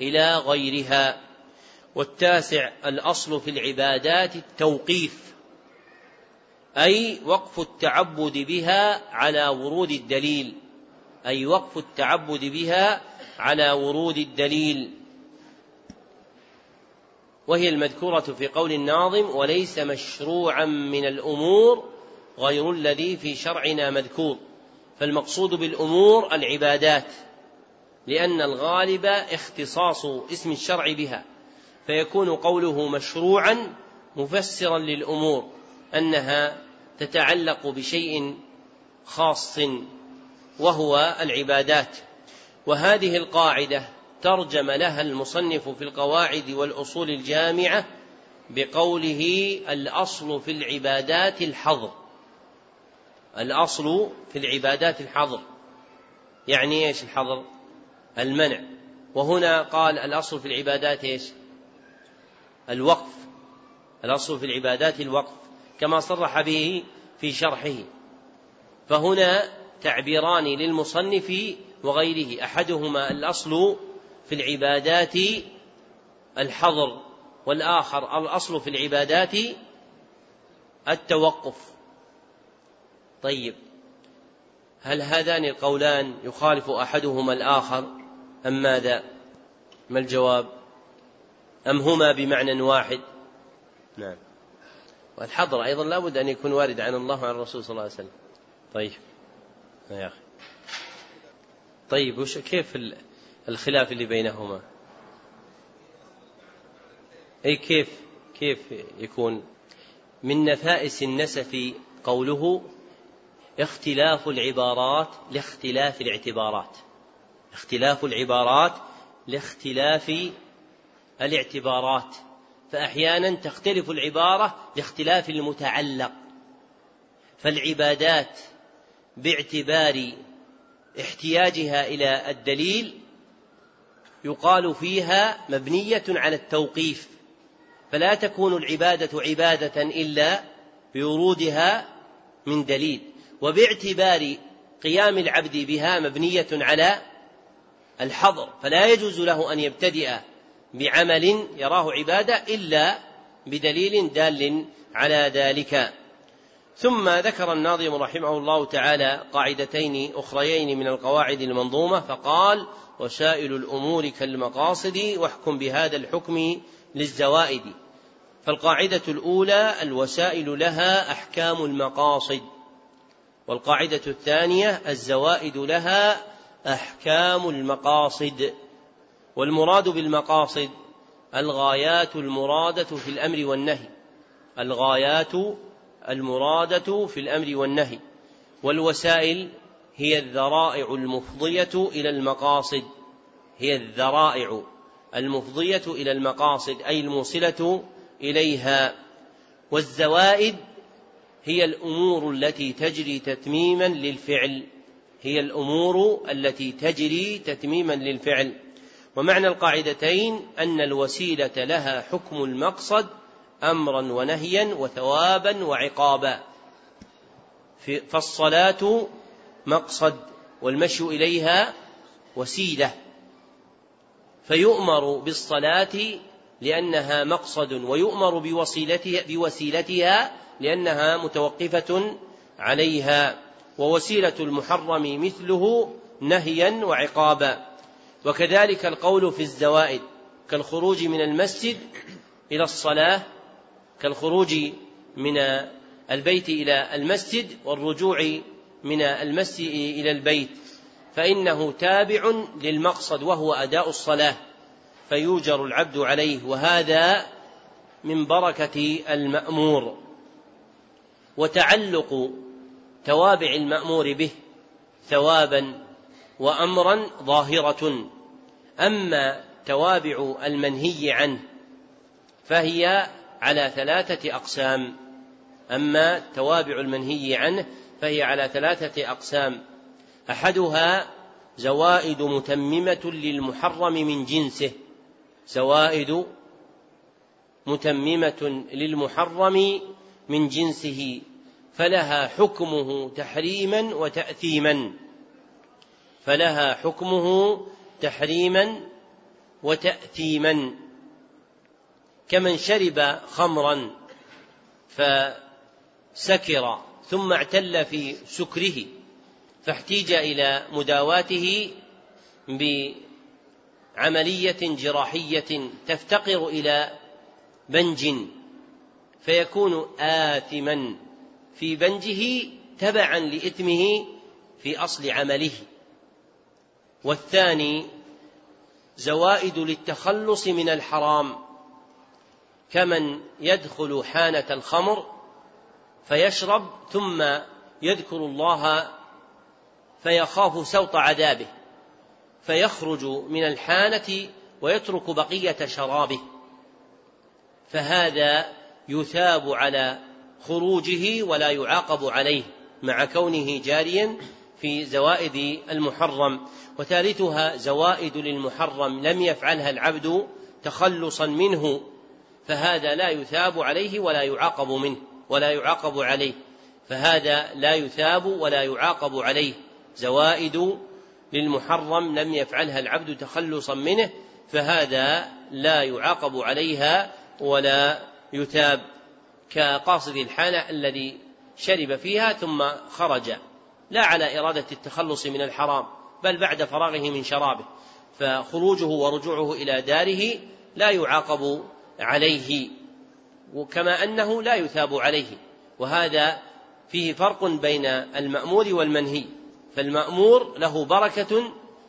[SPEAKER 1] إلى غيرها. والتاسع الأصل في العبادات التوقيف أي وقف التعبد بها على ورود الدليل. أي وقف التعبد بها على ورود الدليل. وهي المذكورة في قول الناظم وليس مشروعا من الأمور غير الذي في شرعنا مذكور فالمقصود بالأمور العبادات لأن الغالب اختصاص اسم الشرع بها فيكون قوله مشروعا مفسرا للأمور أنها تتعلق بشيء خاص وهو العبادات. وهذه القاعدة ترجم لها المصنف في القواعد والأصول الجامعة بقوله الأصل في العبادات الحظر. الأصل في العبادات الحظر. يعني إيش الحظر؟ المنع. وهنا قال الأصل في العبادات إيش؟ الوقف. الأصل في العبادات الوقف. كما صرح به في شرحه. فهنا تعبيران للمصنف وغيره. أحدهما الأصل في العبادات الحظر والآخر الأصل في العبادات التوقف. طيب هل هذان القولان يخالف أحدهما الآخر أم ماذا؟ ما الجواب؟ أم هما بمعنى واحد؟ نعم. والحظر أيضا لابد أن يكون وارد عن الله وعن الرسول صلى الله عليه وسلم. طيب. يا أخي. طيب وش كيف الخلاف اللي بينهما. أي كيف كيف يكون؟ من نفائس النسف قوله اختلاف العبارات لاختلاف الاعتبارات. اختلاف العبارات لاختلاف الاعتبارات. فأحيانا تختلف العبارة لاختلاف المتعلق. فالعبادات باعتبار احتياجها إلى الدليل يقال فيها مبنية على التوقيف فلا تكون العبادة عبادة إلا بورودها من دليل وباعتبار قيام العبد بها مبنية على الحظر فلا يجوز له أن يبتدئ بعمل يراه عبادة إلا بدليل دال على ذلك. ثم ذكر الناظم رحمه الله تعالى قاعدتين أخريين من القواعد المنظومة فقال وسائل الأمور كالمقاصد واحكم بهذا الحكم للزوائد. فالقاعدة الأولى الوسائل لها أحكام المقاصد. والقاعدة الثانية الزوائد لها أحكام المقاصد. والمراد بالمقاصد الغايات المرادة في الأمر والنهي. الغايات المرادة في الأمر والنهي. والوسائل هي الذرائع المفضية إلى المقاصد. هي الذرائع المفضية إلى المقاصد أي الموصلة إليها. والزوائد هي الأمور التي تجري تتميما للفعل. هي الأمور التي تجري تتميما للفعل. ومعنى القاعدتين أن الوسيلة لها حكم المقصد أمرا ونهيا وثوابا وعقابا. فالصلاة مقصد والمشي إليها وسيلة. فيؤمر بالصلاة لأنها مقصد ويؤمر بوسيلتها, بوسيلتها لأنها متوقفة عليها. ووسيلة المحرم مثله نهيا وعقابا. وكذلك القول في الزوائد كالخروج من المسجد إلى الصلاة كالخروج من البيت إلى المسجد والرجوع من المسجد إلى البيت فإنه تابع للمقصد وهو أداء الصلاة فيوجر العبد عليه وهذا من بركة المأمور. وتعلق توابع المأمور به ثوابا وأمرا ظاهرة. أما توابع المنهي عنه فهي على ثلاثة أقسام أما توابع المنهي عنه فهي على ثلاثة أقسام. أحدها زوائد متممة للمحرم من جنسه. زوائد متممة للمحرم من جنسه. فلها حكمه تحريما وتأثيما. فلها حكمه تحريما وتأثيما. كمن شرب خمرا فسكر. ثم اعتل في سكره فاحتيج إلى مداواته بعملية جراحية تفتقر إلى بنج فيكون آثما في بنجه تبعا لإثمه في أصل عمله. والثاني زوائد للتخلص من الحرام كمن يدخل حانة الخمر فيشرب ثم يذكر الله فيخاف سوط عذابه فيخرج من الحانة ويترك بقية شرابه. فهذا يثاب على خروجه ولا يعاقب عليه مع كونه جاريا في زوائد المحرم. وثالثها زوائد للمحرم لم يفعلها العبد تخلصا منه فهذا لا يثاب عليه ولا يعاقب منه. ولا يعاقب عليه فهذا لا يثاب ولا يعاقب عليه. زوائد للمحرم لم يفعلها العبد تخلصا منه فهذا لا يعاقب عليها ولا يثاب. كقاصد الحانة الذي شرب فيها ثم خرج لا على إرادة التخلص من الحرام بل بعد فراغه من شرابه فخروجه ورجوعه إلى داره لا يعاقب عليه. وكما أنه لا يثاب عليه. وهذا فيه فرق بين المأمور والمنهي. فالمأمور له بركة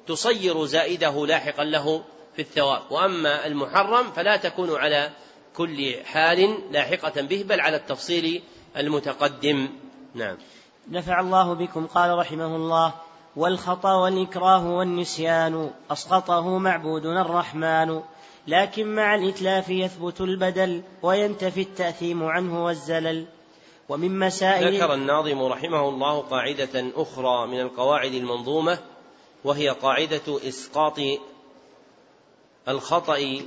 [SPEAKER 1] تصير زائده لاحقا له في الثواب. وأما المحرم فلا تكون على كل حال لاحقة به بل على التفصيل المتقدم. نعم.
[SPEAKER 2] نفع الله بكم قال رحمه الله والخطأ والإكراه والنسيان أسقطه معبودنا الرحمن. لكن مع الإتلاف يثبت البدل وينتفي التأثيم عنه والزلل. ومن مسائل
[SPEAKER 1] ذكر الناظم رحمه الله قاعدة أخرى من القواعد المنظومة وهي قاعدة إسقاط الخطأ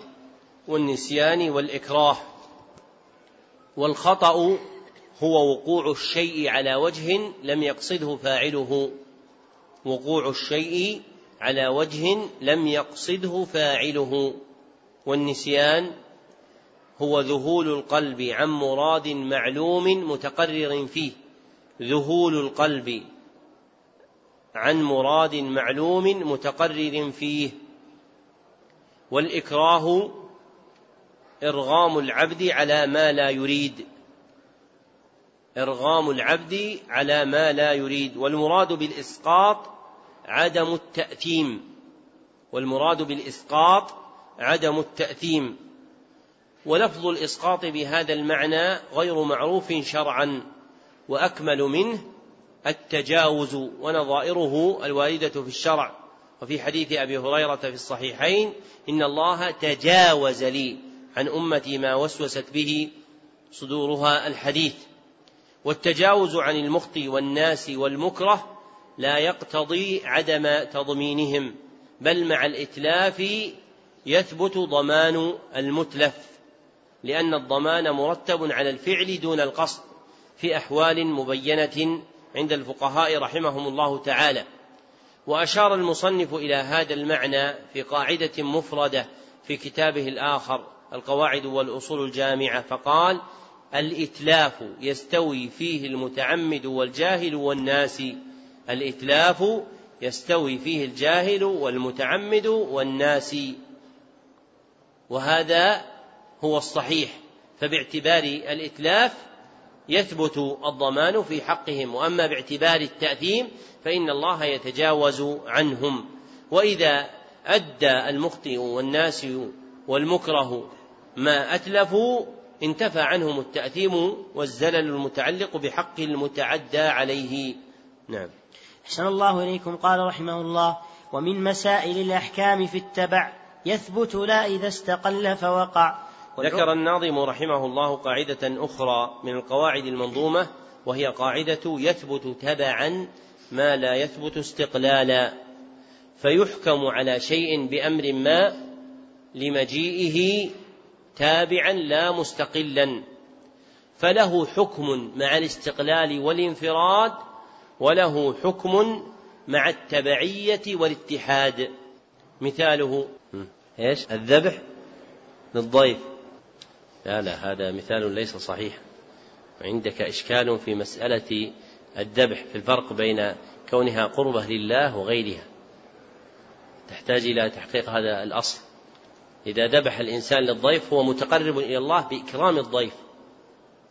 [SPEAKER 1] والنسيان والإكراه. والخطأ هو وقوع الشيء على وجه لم يقصده فاعله. وقوع الشيء على وجه لم يقصده فاعله. والنسيان هو ذهول القلب عن مراد معلوم متقرر فيه. ذهول القلب عن مراد معلوم متقرر فيه. والإكراه إرغام العبد على ما لا يريد. إرغام العبد على ما لا يريد. والمراد بالإسقاط عدم التأثيم. والمراد بالإسقاط عدم التأثيم ولفظ الإسقاط بهذا المعنى غير معروف شرعا وأكمل منه التجاوز ونظائره الوارده في الشرع. وفي حديث أبي هريرة في الصحيحين إن الله تجاوز لي عن أمتي ما وسوست به صدورها الحديث. والتجاوز عن المخطي والناس والمكره لا يقتضي عدم تضمينهم بل مع الإتلاف يثبت ضمان المتلف لأن الضمان مرتب على الفعل دون القصد في أحوال مبينة عند الفقهاء رحمهم الله تعالى. وأشار المصنف إلى هذا المعنى في قاعدة مفردة في كتابه الآخر القواعد والأصول الجامعة فقال الإتلاف يستوي فيه المتعمد والجاهل والناس. الإتلاف يستوي فيه الجاهل والمتعمد والناس. وهذا هو الصحيح فباعتبار الإتلاف يثبت الضمان في حقهم وأما باعتبار التأثيم فإن الله يتجاوز عنهم. وإذا أدى المخطئ والناس والمكره ما أتلفوا انتفى عنهم التأثيم والزلل المتعلق بحق المتعدى عليه. نعم.
[SPEAKER 2] أحسن الله إليكم. قال رحمه الله ومن مسائل الأحكام في التبع يثبت لا إذا استقل فوقع.
[SPEAKER 1] ذكر الناظم رحمه الله قاعدة أخرى من القواعد المنظومة وهي قاعدة يثبت تبعا ما لا يثبت استقلالا فيحكم على شيء بأمر ما لمجيئه تابعا لا مستقلا فله حكم مع الاستقلال والانفراد وله حكم مع التبعية والاتحاد. مثاله إيش؟ الذبح للضيف. لا لا هذا مثال ليس صحيح. عندك إشكال في مسألة الذبح في الفرق بين كونها قربة لله وغيرها. تحتاج إلى تحقيق هذا الأصل. إذا ذبح الإنسان للضيف هو متقرب إلى الله بإكرام الضيف.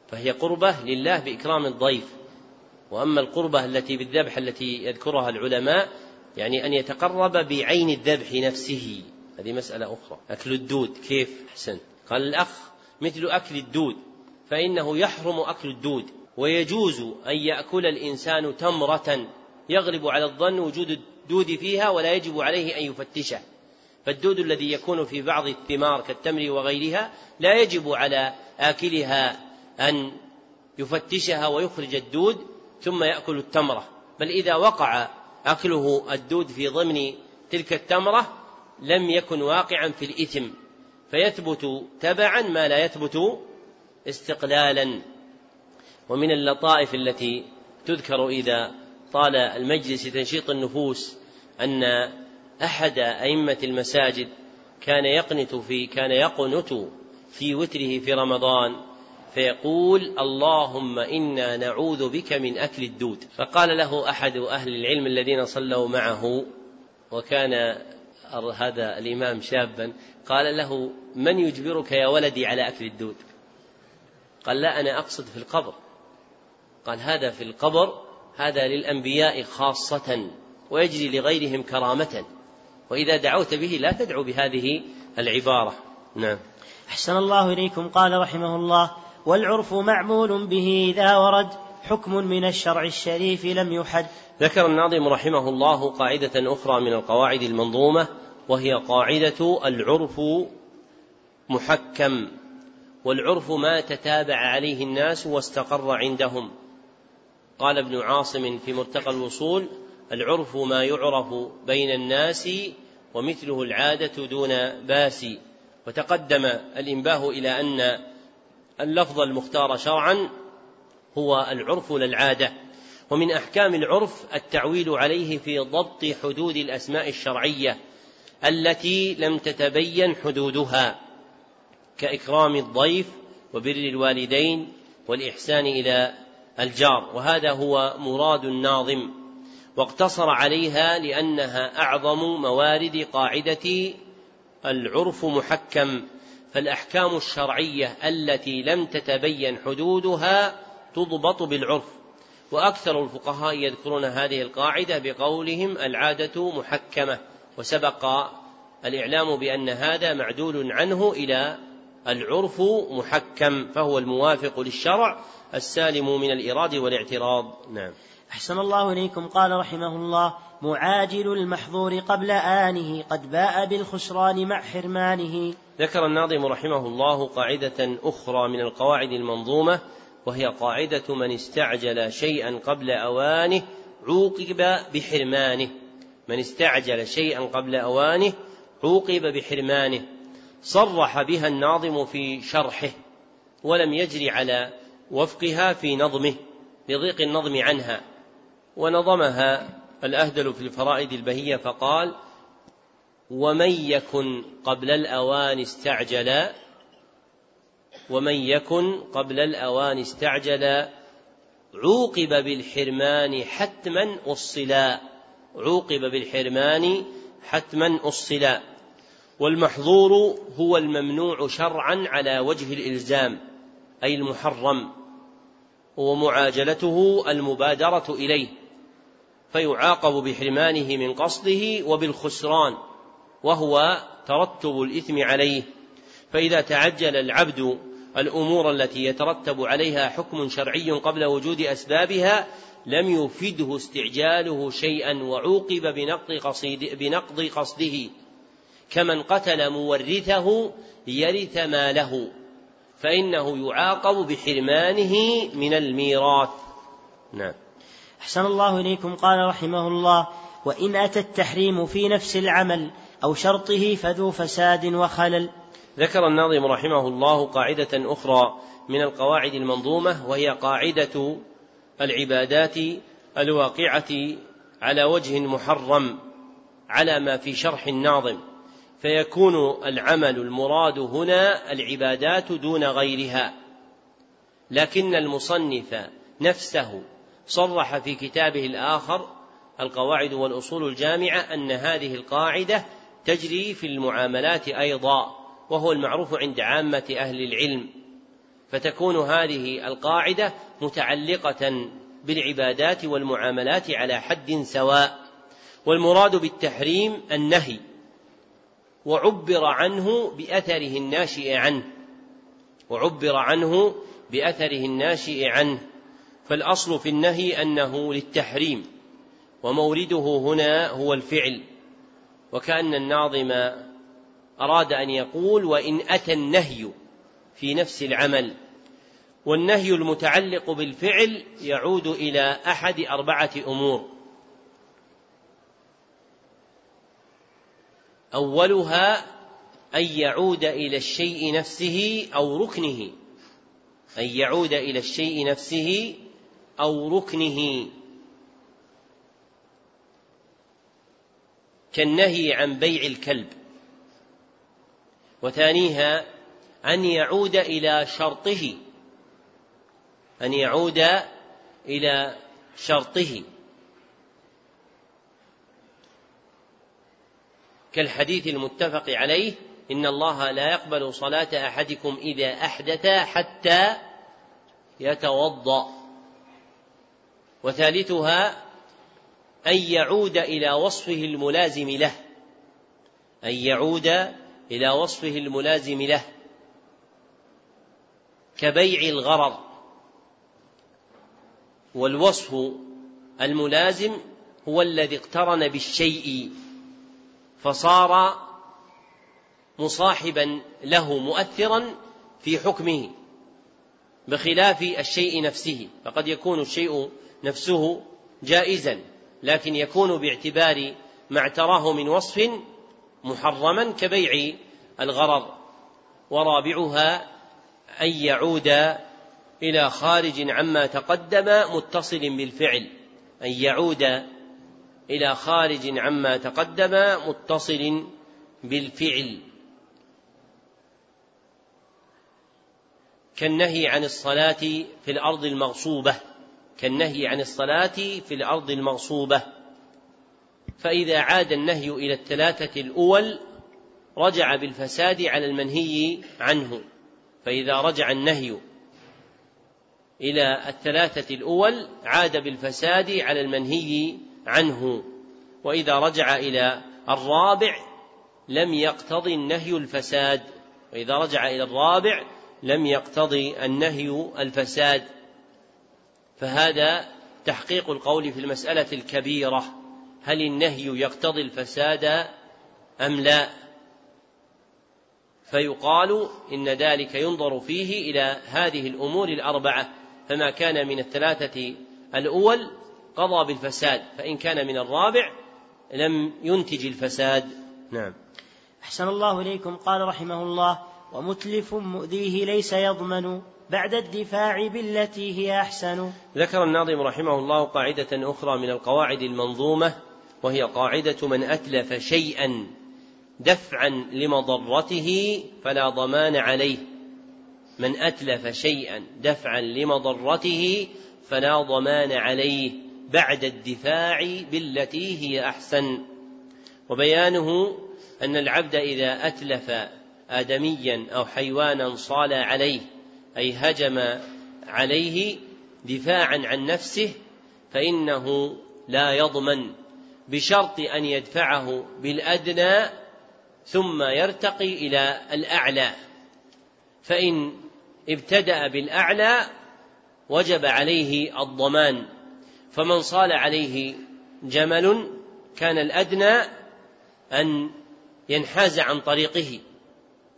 [SPEAKER 1] فهي قربة لله بإكرام الضيف. وأما القربة التي بالذبح التي يذكرها العلماء يعني أن يتقرب بعين الذبح نفسه. هذه مسألة أخرى. أكل الدود كيف؟ أحسن. قال الأخ مثل أكل الدود فإنه يحرم أكل الدود ويجوز أن يأكل الإنسان تمرة يغلب على الظن وجود الدود فيها ولا يجب عليه أن يفتشه. فالدود الذي يكون في بعض الثمار كالتمر وغيرها لا يجب على آكلها أن يفتشها ويخرج الدود ثم يأكل التمرة. بل إذا وقع أكله الدود في ضمن تلك التمرة لم يكن واقعا في الإثم فيثبت تبعا ما لا يثبت استقلالا. ومن اللطائف التي تذكر إذا طال المجلس تنشيط النفوس أن أحد أئمة المساجد كان يقنت في كان يقنت في وتره في رمضان فيقول اللهم إنا نعوذ بك من أكل الدود فقال له أحد أهل العلم الذين صلوا معه وكان هذا الإمام شابا. قال له من يجبرك يا ولدي على أكل الدود؟ قال لا أنا أقصد في القبر. قال هذا في القبر هذا للأنبياء خاصة ويجري لغيرهم كرامة. وإذا دعوت به لا تدعو بهذه العبارة. نعم.
[SPEAKER 2] أحسن الله إليكم. قال رحمه الله والعرف معمول به إذا ورد حكم من الشرع الشريف لم يحد.
[SPEAKER 1] ذكر الناظم رحمه الله قاعدة أخرى من القواعد المنظومة وهي قاعدة العرف محكم والعرف ما تتابع عليه الناس واستقر عندهم. قال ابن عاصم في مرتقى الوصول العرف ما يعرف بين الناس ومثله العادة دون باس. وتقدم الإنباه إلى أن اللفظ المختار شرعا هو العرف للعادة. ومن أحكام العرف التعويل عليه في ضبط حدود الأسماء الشرعية. التي لم تتبين حدودها كإكرام الضيف وبر الوالدين والإحسان إلى الجار. وهذا هو مراد الناظم واقتصر عليها لأنها أعظم موارد قاعدة العرف محكم. فالأحكام الشرعية التي لم تتبين حدودها تضبط بالعرف. وأكثر الفقهاء يذكرون هذه القاعدة بقولهم العادة محكمة. وسبق الإعلام بأن هذا معدول عنه إلى العرف محكم فهو الموافق للشرع السالم من الإراد والاعتراض. نعم.
[SPEAKER 2] أحسن الله إليكم. قال رحمه الله معاجل المحظور قبل آنه قد باء بالخسران مع حرمانه.
[SPEAKER 1] ذكر الناظم رحمه الله قاعدة أخرى من القواعد المنظومة وهي قاعدة من استعجل شيئا قبل أوانه عوقب بحرمانه. من استعجل شيئا قبل أوانه عوقب بحرمانه صرح بها الناظم في شرحه ولم يجري على وفقها في نظمه لضيق النظم عنها. ونظمها الأهدل في الفرائد البهية فقال ومن يكن قبل الأوان استعجل ومن يكن قبل الأوان استعجل عوقب بالحرمان حتما أصلا عوقب بالحرمان حتما أصلا. والمحظور هو الممنوع شرعا على وجه الإلزام أي المحرم ومعاجلته المبادرة إليه فيعاقب بحرمانه من قصده وبالخسران وهو ترتب الإثم عليه. فإذا تعجل العبد الأمور التي يترتب عليها حكم شرعي قبل وجود أسبابها لم يفده استعجاله شيئا وعوقب بنقض, قصيد بنقض قصده كمن قتل مورثه ليرث ماله فإنه يعاقب بحرمانه من الميراث. نعم.
[SPEAKER 2] أحسن الله إليكم. قال رحمه الله وإن أتى التحريم في نفس العمل أو شرطه فذو فساد وخلل.
[SPEAKER 1] ذكر الناظم رحمه الله قاعدة أخرى من القواعد المنظومة وهي قاعدة العبادات الواقعة على وجه محرم على ما في شرح الناظم فيكون العمل المراد هنا العبادات دون غيرها. لكن المصنف نفسه صرح في كتابه الآخر القواعد والأصول الجامعة أن هذه القاعدة تجري في المعاملات أيضا وهو المعروف عند عامة أهل العلم. فتكون هذه القاعدة متعلقة بالعبادات والمعاملات على حد سواء والمراد بالتحريم النهي وعبر عنه بأثره الناشئ عنه وعبر عنه بأثره الناشئ عنه فالأصل في النهي أنه للتحريم ومورده هنا هو الفعل وكأن الناظم أراد أن يقول وإن أتى النهي. في نفس العمل والنهي المتعلق بالفعل يعود إلى أحد أربعة أمور. أولها أن يعود إلى الشيء نفسه أو ركنه. أن يعود إلى الشيء نفسه أو ركنه. كالنهي عن بيع الكلب. وثانيها أن يعود إلى شرطه. أن يعود إلى شرطه. كالحديث المتفق عليه إن الله لا يقبل صلاة أحدكم إذا أحدث حتى يتوضأ. وثالثها أن يعود إلى وصفه الملازم له. أن يعود إلى وصفه الملازم له. كبيع الغرض والوصف الملازم هو الذي اقترن بالشيء فصار مصاحبا له مؤثرا في حكمه بخلاف الشيء نفسه. فقد يكون الشيء نفسه جائزا لكن يكون باعتبار ما اعتراه من وصف محرما كبيع الغرض. ورابعها أن يعود إلى خارج عما تقدم متصل بالفعل. أن يعود إلى خارج عما تقدم متصل بالفعل. كالنهي عن الصلاة في الأرض المغصوبة. كالنهي عن الصلاة في الأرض المغصوبة. فإذا عاد النهي إلى الثلاثة الأول رجع بالفساد على المنهي عنه. فإذا رجع النهي إلى الثلاثة الأول عاد بالفساد على المنهي عنه. وإذا رجع إلى الرابع لم يقتضي النهي الفساد. وإذا رجع إلى الرابع لم يقتضي النهي الفساد. فهذا تحقيق القول في المسألة الكبيرة. هل النهي يقتضي الفساد أم لا؟ فيقال إن ذلك ينظر فيه إلى هذه الأمور الأربعة فما كان من الثلاثة الأول قضى بالفساد فإن كان من الرابع لم ينتج الفساد. نعم.
[SPEAKER 2] أحسن الله إليكم. قال رحمه الله ومتلف مؤذيه ليس يضمن بعد الدفاع بالتي هي أحسن.
[SPEAKER 1] ذكر الناظم رحمه الله قاعدة أخرى من القواعد المنظومة وهي قاعدة من أتلف شيئا. دفعا لمضرته فلا ضمان عليه. من أتلف شيئا دفعا لمضرته فلا ضمان عليه بعد الدفاع بالتي هي أحسن. وبيانه أن العبد إذا أتلف ادميا أو حيوانا صال عليه أي هجم عليه دفاعا عن نفسه فإنه لا يضمن بشرط أن يدفعه بالأدنى ثم يرتقي إلى الأعلى. فإن ابتدأ بالأعلى وجب عليه الضمان. فمن صال عليه جمل كان الأدنى أن ينحاز عن طريقه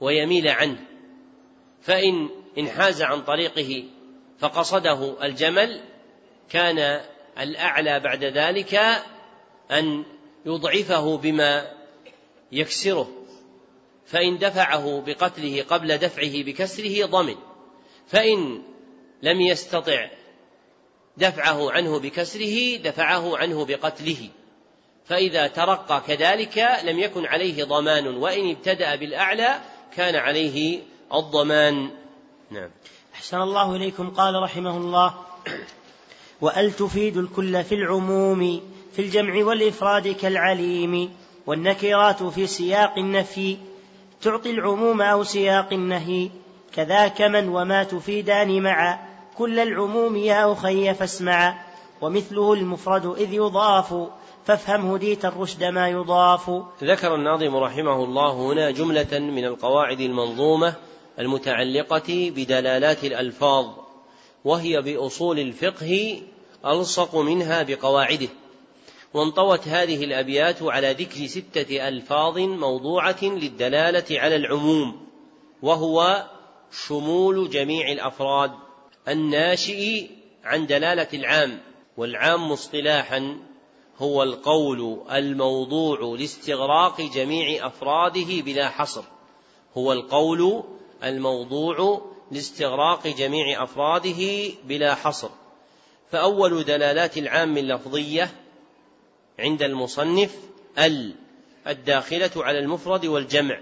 [SPEAKER 1] ويميل عنه. فإن انحاز عن طريقه فقصده الجمل كان الأعلى بعد ذلك أن يضعفه بما يكسره فإن دفعه بقتله قبل دفعه بكسره ضمن فإن لم يستطع دفعه عنه بكسره دفعه عنه بقتله. فإذا ترقى كذلك لم يكن عليه ضمان وإن ابتدأ بالأعلى كان عليه الضمان. نعم.
[SPEAKER 2] أحسن الله إليكم. قال رحمه الله وأل تفيد الكل في العموم في الجمع والإفراد كالعليم. والنكرات في سياق النفي تعطي العموم أو سياق النهي. كذاك من وما تفيدان معا كل العموم يا أخي فاسمع ومثله المفرد إذ يضاف فافهم هديت الرشد ما يضاف.
[SPEAKER 1] ذكر الناظم رحمه الله هنا جملة من القواعد المنظومة المتعلقة بدلالات الألفاظ وهي بأصول الفقه ألصق منها بقواعده. وانطوت هذه الأبيات على ذكر ستة ألفاظ موضوعة للدلالة على العموم وهو شمول جميع الأفراد الناشئ عن دلالة العام والعام اصطلاحا هو القول الموضوع لاستغراق جميع أفراده بلا حصر هو القول الموضوع لاستغراق جميع أفراده بلا حصر. فأول دلالات العام اللفظية عند المصنف ال الداخلة على المفرد والجمع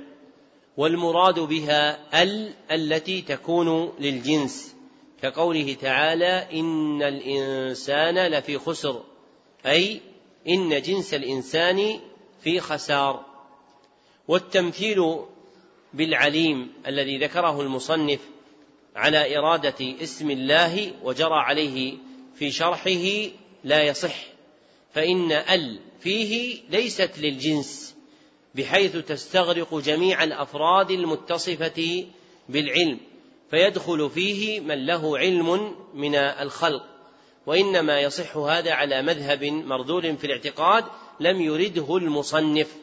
[SPEAKER 1] والمراد بها ال التي تكون للجنس كقوله تعالى إن الإنسان لفي خسر أي إن جنس الإنسان في خسار. والتمثيل بالعليم الذي ذكره المصنف على إرادة اسم الله وجرى عليه في شرحه لا يصح. فإن ال فيه ليست للجنس بحيث تستغرق جميع الأفراد المتصفة بالعلم فيدخل فيه من له علم من الخلق. وإنما يصح هذا على مذهب مردود في الاعتقاد لم يرده المصنف.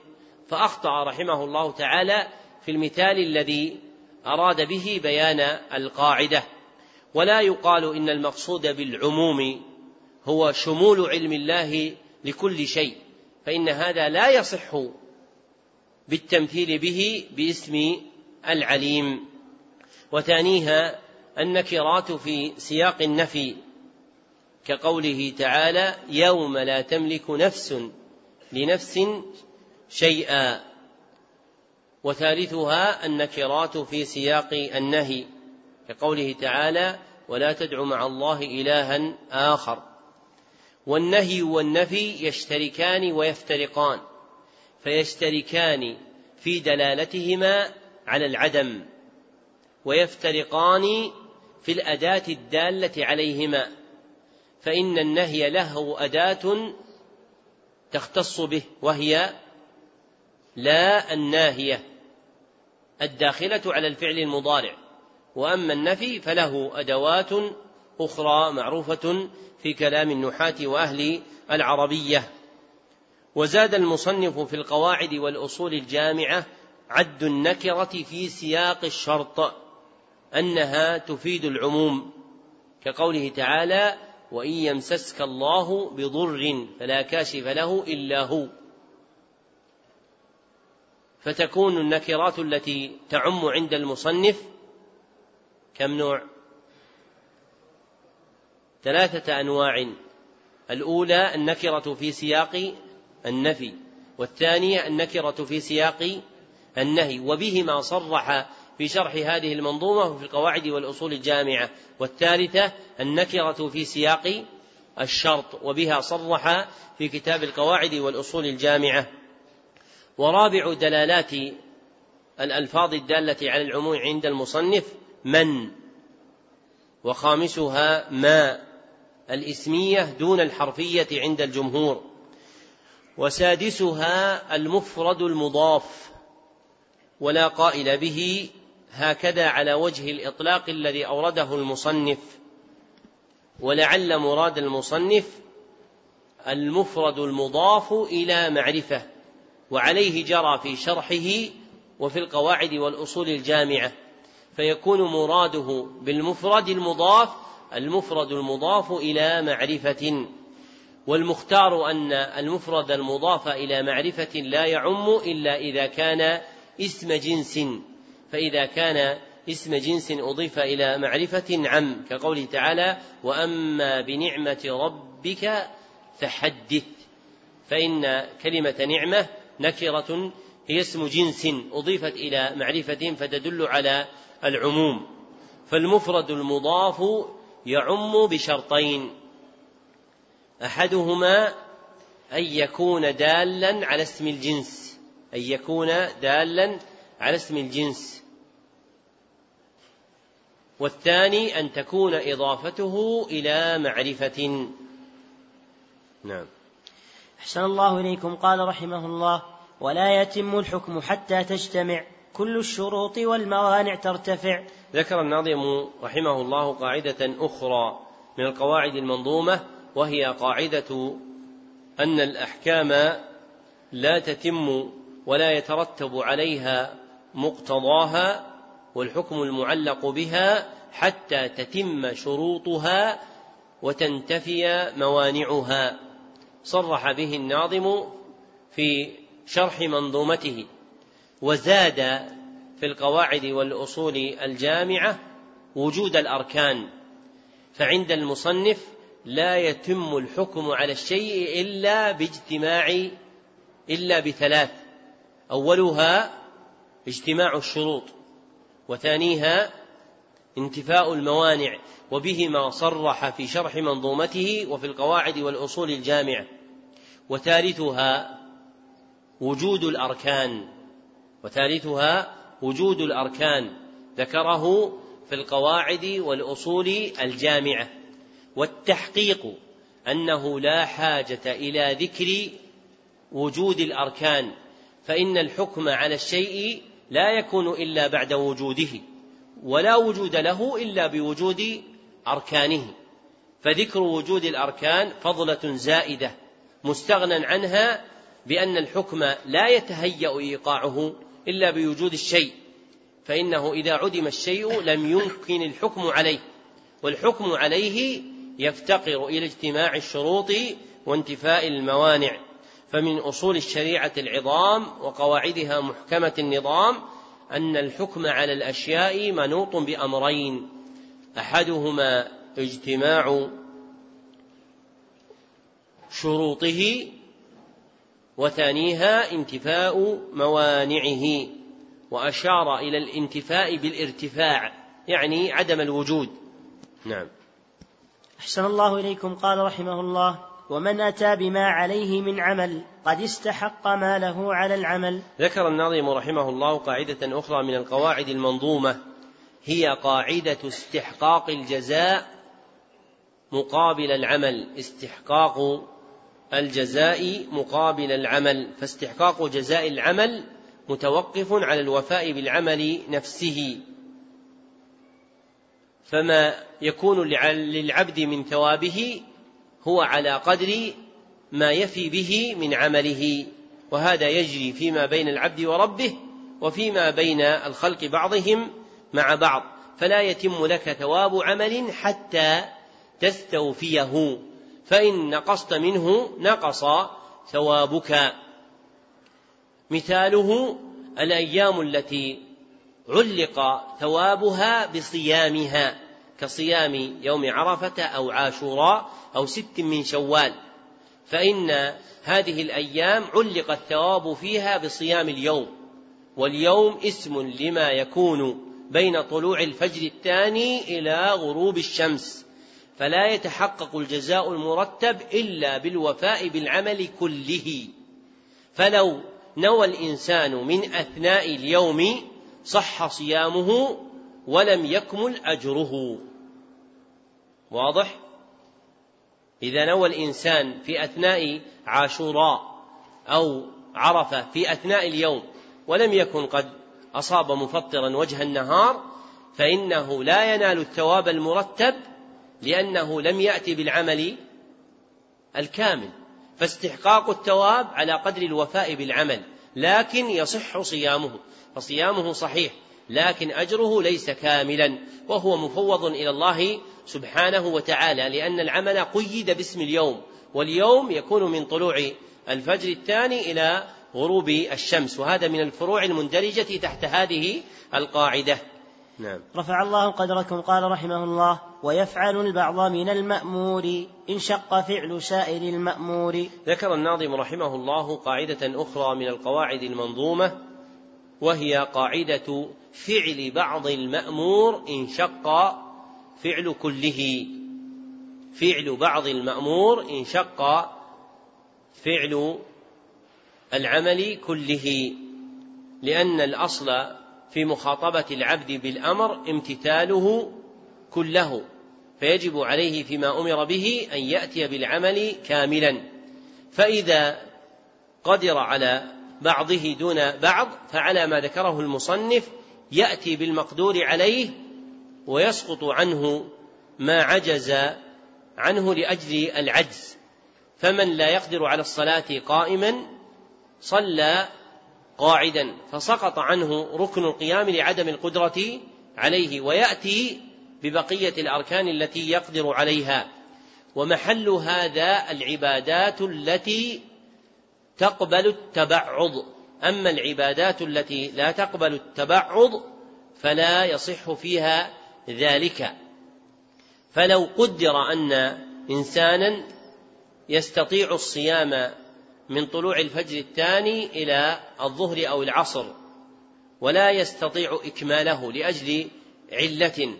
[SPEAKER 1] فأخطأ رحمه الله تعالى في المثال الذي أراد به بيان القاعدة. ولا يقال إن المقصود بالعموم هو شمول علم الله لكل شيء فإن هذا لا يصح بالتمثيل به باسم العليم. وثانيها النكرات في سياق النفي كقوله تعالى يوم لا تملك نفس لنفس شيئا. وثالثها النكرات في سياق النهي كقوله تعالى ولا تدع مع الله إلها آخر. والنهي والنفي يشتركان ويفترقان فيشتركان في دلالتهما على العدم ويفترقان في الأداة الدالة عليهما فإن النهي له أداة تختص به وهي لا الناهية الداخلة على الفعل المضارع وأما النفي فله أدوات أخرى معروفة في كلام النحاة وأهل العربية. وزاد المصنف في القواعد والأصول الجامعة عد النكرة في سياق الشرط أنها تفيد العموم. كقوله تعالى وإن يمسسك الله بضر فلا كاشف له إلا هو فتكون النكرات التي تعم عند المصنف كم نوع؟ ثلاثة أنواع. الأولى النكرة في سياق النفي والثانية النكرة في سياق النهي وبهما صرح في شرح هذه المنظومة في القواعد والأصول الجامعة. والثالثة النكرة في سياق الشرط وبها صرح في كتاب القواعد والأصول الجامعة. ورابع دلالات الألفاظ الدالة على العموم عند المصنف من. وخامسها ما. الإسمية دون الحرفية عند الجمهور. وسادسها المفرد المضاف ولا قائل به هكذا على وجه الإطلاق الذي أورده المصنف. ولعل مراد المصنف المفرد المضاف إلى معرفة وعليه جرى في شرحه وفي القواعد والأصول الجامعة فيكون مراده بالمفرد المضاف المفرد المضاف إلى معرفة والمختار أن المفرد المضاف إلى معرفة لا يعم إلا إذا كان اسم جنس. فإذا كان اسم جنس أضيف إلى معرفة عم كقوله تعالى وأما بنعمة ربك فحدث. فإن كلمة نعمة نكرة هي اسم جنس أضيفت إلى معرفة فتدل على العموم. فالمفرد المضاف يعم بشرطين. أحدهما أن يكون دالا على اسم الجنس. أن يكون دالا على اسم الجنس. والثاني أن تكون إضافته إلى معرفة. نعم.
[SPEAKER 2] أحسن الله إليكم. قال رحمه الله ولا يتم الحكم حتى تجتمع. كل الشروط والموانع ترتفع.
[SPEAKER 1] ذكر الناظم رحمه الله قاعدة أخرى من القواعد المنظومة وهي قاعدة أن الأحكام لا تتم ولا يترتب عليها مقتضاها والحكم المعلق بها حتى تتم شروطها وتنتفي موانعها. صرح به الناظم في شرح منظومته. وزاد في القواعد والأصول الجامعة وجود الأركان فعند المصنف لا يتم الحكم على الشيء إلا باجتماع إلا بثلاث أولها اجتماع الشروط وثانيها انتفاء الموانع وبهما صرح في شرح منظومته وفي القواعد والأصول الجامعة وثالثها وجود الأركان وثالثها وجود الأركان ذكره في القواعد والأصول الجامعة والتحقيق أنه لا حاجة إلى ذكر وجود الأركان فإن الحكم على الشيء لا يكون إلا بعد وجوده ولا وجود له إلا بوجود أركانه. فذكر وجود الأركان فضلة زائدة مستغنى عنها بأن الحكم لا يتهيأ إيقاعه إلا بوجود الشيء فإنه إذا عدم الشيء لم يمكن الحكم عليه والحكم عليه يفتقر إلى اجتماع الشروط وانتفاء الموانع فمن أصول الشريعة العظام وقواعدها محكمة النظام أن الحكم على الأشياء منوط بأمرين أحدهما اجتماع شروطه وثانيها انتفاء موانعه وأشار إلى الانتفاء بالارتفاع يعني عدم الوجود. نعم.
[SPEAKER 2] أحسن الله إليكم قال رحمه الله ومن أتى بما عليه من عمل قد استحق ما له على العمل.
[SPEAKER 1] ذكر الناظم رحمه الله قاعدة أخرى من القواعد المنظومة هي قاعدة استحقاق الجزاء مقابل العمل استحقاق الجزاء مقابل العمل فاستحقاق جزاء العمل متوقف على الوفاء بالعمل نفسه. فما يكون للعبد من ثوابه هو على قدر ما يفي به من عمله. وهذا يجري فيما بين العبد وربه وفيما بين الخلق بعضهم مع بعض. فلا يتم لك ثواب عمل حتى تستوفيه. فإن نقصت منه نقص ثوابك. مثاله الأيام التي علق ثوابها بصيامها كصيام يوم عرفة أو عاشوراء أو ست من شوال. فإن هذه الأيام علق الثواب فيها بصيام اليوم واليوم اسم لما يكون بين طلوع الفجر الثاني إلى غروب الشمس. فلا يتحقق الجزاء المرتب إلا بالوفاء بالعمل كله. فلو نوى الإنسان من أثناء اليوم صح صيامه ولم يكمل أجره. واضح؟ إذا نوى الإنسان في أثناء عاشوراء أو عرفة في أثناء اليوم ولم يكن قد أصاب مفطرا وجه النهار فإنه لا ينال الثواب المرتب لأنه لم يأتي بالعمل الكامل فاستحقاق الثواب على قدر الوفاء بالعمل لكن يصح صيامه فصيامه صحيح لكن أجره ليس كاملا وهو مفوض إلى الله سبحانه وتعالى لأن العمل قيد باسم اليوم واليوم يكون من طلوع الفجر الثاني إلى غروب الشمس وهذا من الفروع المندرجة تحت هذه القاعدة.
[SPEAKER 2] نعم. رفع الله قدركم قال رحمه الله ويفعل البعض من المأمور إن شق فعل سائر المأمور.
[SPEAKER 1] ذكر الناظم رحمه الله قاعدة أخرى من القواعد المنظومة وهي قاعدة فعل بعض المأمور إن شق فعل كله. فعل بعض المأمور إن شق فعل العمل كله. لأن الأصل في مخاطبة العبد بالأمر امتثاله كله. فيجب عليه فيما أمر به أن يأتي بالعمل كاملا. فإذا قدر على بعضه دون بعض فعلى ما ذكره المصنف يأتي بالمقدور عليه ويسقط عنه ما عجز عنه لأجل العجز. فمن لا يقدر على الصلاة قائما صلى قاعدا فسقط عنه ركن القيام لعدم القدرة عليه ويأتي ببقية الأركان التي يقدر عليها. ومحل هذا العبادات التي تقبل التبعض. أما العبادات التي لا تقبل التبعض فلا يصح فيها ذلك. فلو قدر أن إنسانا يستطيع الصيام من طلوع الفجر الثاني إلى الظهر أو العصر ولا يستطيع إكماله لأجل علة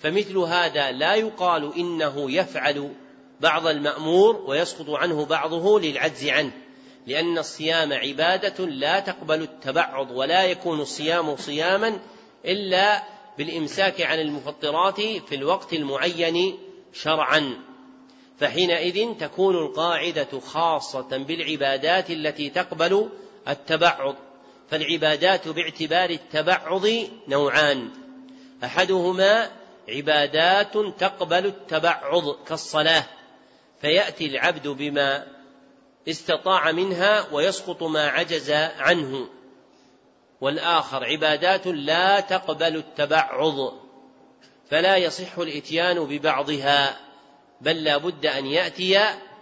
[SPEAKER 1] فمثل هذا لا يقال إنه يفعل بعض المأمور ويسقط عنه بعضه للعجز عنه لأن الصيام عبادة لا تقبل التبعض ولا يكون الصيام صياما إلا بالإمساك عن المفطرات في الوقت المعين شرعا. فحينئذ تكون القاعدة خاصة بالعبادات التي تقبل التبعض فالعبادات باعتبار التبعض نوعان أحدهما عبادات تقبل التبعض كالصلاة فيأتي العبد بما استطاع منها ويسقط ما عجز عنه. والآخر عبادات لا تقبل التبعض فلا يصح الإتيان ببعضها بل لا بد أن يأتي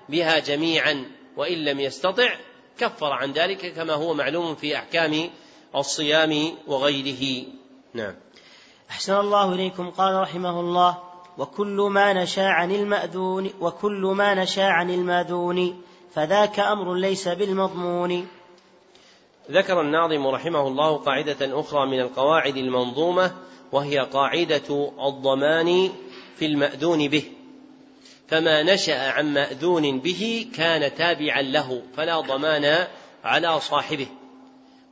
[SPEAKER 1] بها جميعا وإن لم يستطع كفر عن ذلك كما هو معلوم في أحكام الصيام وغيره. نعم.
[SPEAKER 2] أحسن الله إليكم. قال رحمه الله وكل ما نشا عن المأذون وكل ما نشا عن المأذون فذاك أمر ليس بالمضمون.
[SPEAKER 1] ذكر الناظم رحمه الله قاعدة أخرى من القواعد المنظومة وهي قاعدة الضمان في المأذون به. فما نشأ عن مأذون به كان تابعا له فلا ضمان على صاحبه.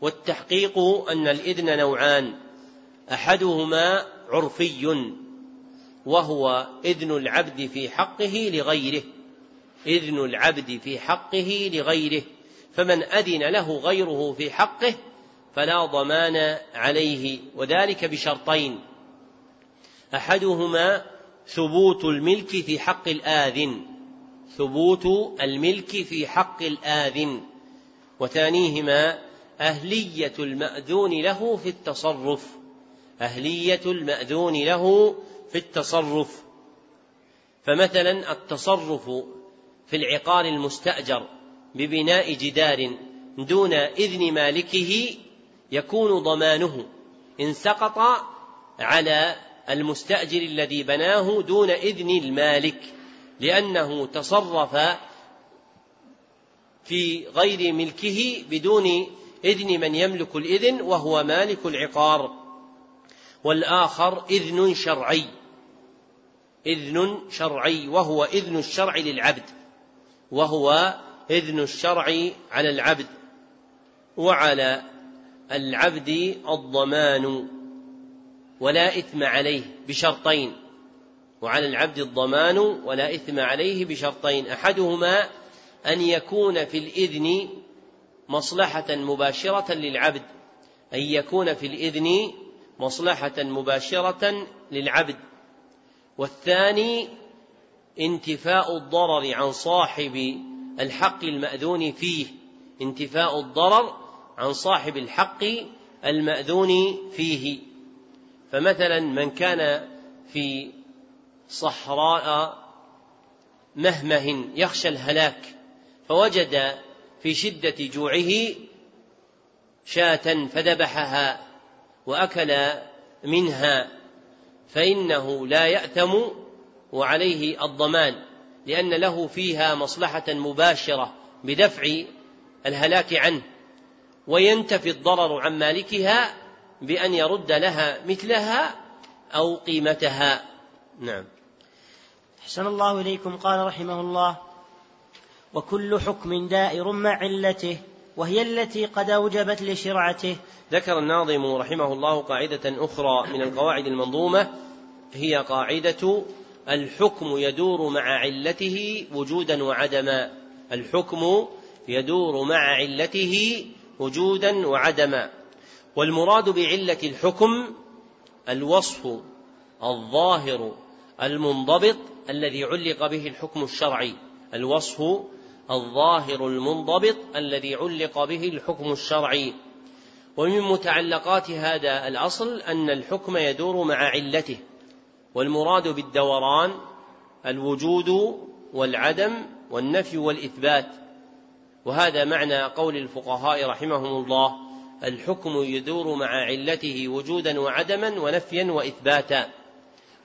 [SPEAKER 1] والتحقيق أن الإذن نوعان. أحدهما عرفي وهو إذن العبد في حقه لغيره إذن العبد في حقه لغيره فمن أذن له غيره في حقه فلا ضمان عليه وذلك بشرطين. أحدهما ثبوت الملك في حق الآذن ثبوت الملك في حق الآذن وثانيهما أهلية المأذون له في التصرف. أهلية المأذون له في التصرف. فمثلا التصرف في العقار المستأجر ببناء جدار دون إذن مالكه يكون ضمانه إن سقط على المستأجر الذي بناه دون إذن المالك لأنه تصرف في غير ملكه بدون إذن من يملك الإذن وهو مالك العقار. والآخر إذن شرعي. إذن شرعي وهو إذن الشرع للعبد. وهو إذن الشرع على العبد. وعلى العبد الضمان ولا إثم عليه بشرطين. وعلى العبد الضمان ولا إثم عليه بشرطين. أحدهما أن يكون في الإذن مصلحة مباشرة للعبد. أن يكون في الإذن مصلحة مباشرة للعبد. والثاني انتفاء الضرر عن صاحب الحق المأذون فيه. انتفاء الضرر عن صاحب الحق المأذون فيه. فمثلا من كان في صحراء مهمه يخشى الهلاك فوجد في شدة جوعه شاة فذبحها. وأكل منها فإنه لا يأثم وعليه الضمان لأن له فيها مصلحة مباشرة بدفع الهلاك عنه وينتفي الضرر عن مالكها بأن يرد لها مثلها أو قيمتها. نعم.
[SPEAKER 2] أحسن الله إليكم. قال رحمه الله وكل حكم دائر مع علته وهي التي قد أوجبت لشرعته.
[SPEAKER 1] ذكر الناظم رحمه الله قاعدة أخرى من القواعد المنظومة هي قاعدة الحكم يدور مع علته وجودا وعدما. الحكم يدور مع علته وجودا وعدما. والمراد بعلة الحكم الوصف الظاهر المنضبط الذي علق به الحكم الشرعي. الوصف الظاهر المنضبط الذي علق به الحكم الشرعي. ومن متعلقات هذا الأصل أن الحكم يدور مع علته والمراد بالدوران الوجود والعدم والنفي والإثبات. وهذا معنى قول الفقهاء رحمهم الله الحكم يدور مع علته وجودا وعدما ونفيا وإثباتا.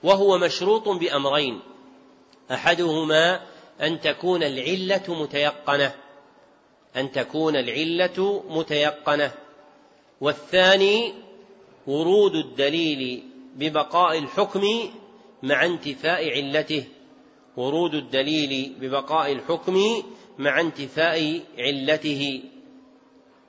[SPEAKER 1] وهو مشروط بأمرين أحدهما أن تكون العلة متيقنة. أن تكون العلة متيقنة. والثاني ورود الدليل ببقاء الحكم مع انتفاء علته. ورود الدليل ببقاء الحكم مع انتفاء علته.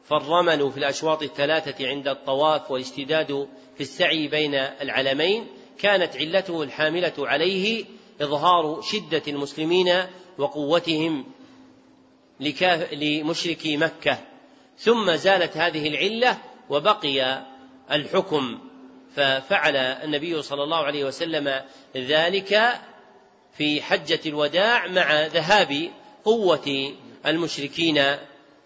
[SPEAKER 1] فالرمل في الأشواط الثلاثة عند الطواف والاستداد في السعي بين العلمين كانت علته الحاملة عليه إظهار شدة المسلمين وقوتهم لمشركي مكة. ثم زالت هذه العلة وبقي الحكم. ففعل النبي صلى الله عليه وسلم ذلك في حجة الوداع مع ذهاب قوة المشركين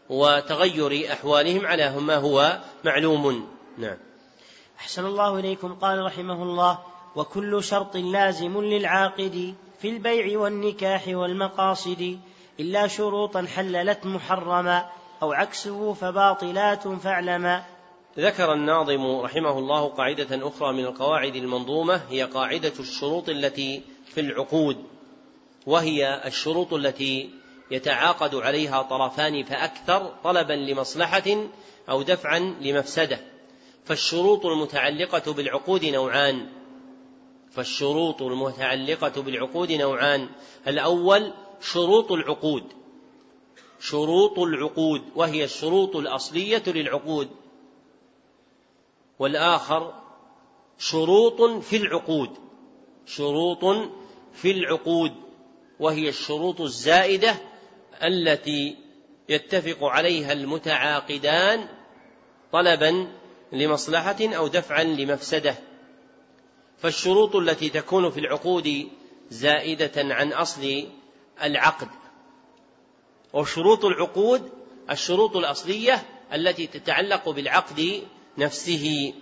[SPEAKER 1] وتغير أحوالهم على ما هو معلوم. نعم.
[SPEAKER 2] أحسن الله إليكم. قال رحمه الله وكل شرط لازم للعاقد في البيع والنكاح والمقاصد إلا شروطا حللت محرما أو عكسه فباطلات فاعلما.
[SPEAKER 1] ذكر الناظم رحمه الله قاعدة أخرى من القواعد المنظومة هي قاعدة الشروط التي في العقود وهي الشروط التي يتعاقد عليها طرفان فأكثر طلبا لمصلحة أو دفعا لمفسدة. فالشروط المتعلقة بالعقود نوعان فالشروط المتعلقة بالعقود نوعان. الأول شروط العقود. شروط العقود وهي الشروط الأصلية للعقود. والآخر شروط في العقود. شروط في العقود وهي الشروط الزائدة التي يتفق عليها المتعاقدان طلبا لمصلحة أو دفعا لمفسدة. فالشروط التي تكون في العقود زائدة عن أصل العقد. وشروط العقود الشروط الأصلية التي تتعلق بالعقد نفسه.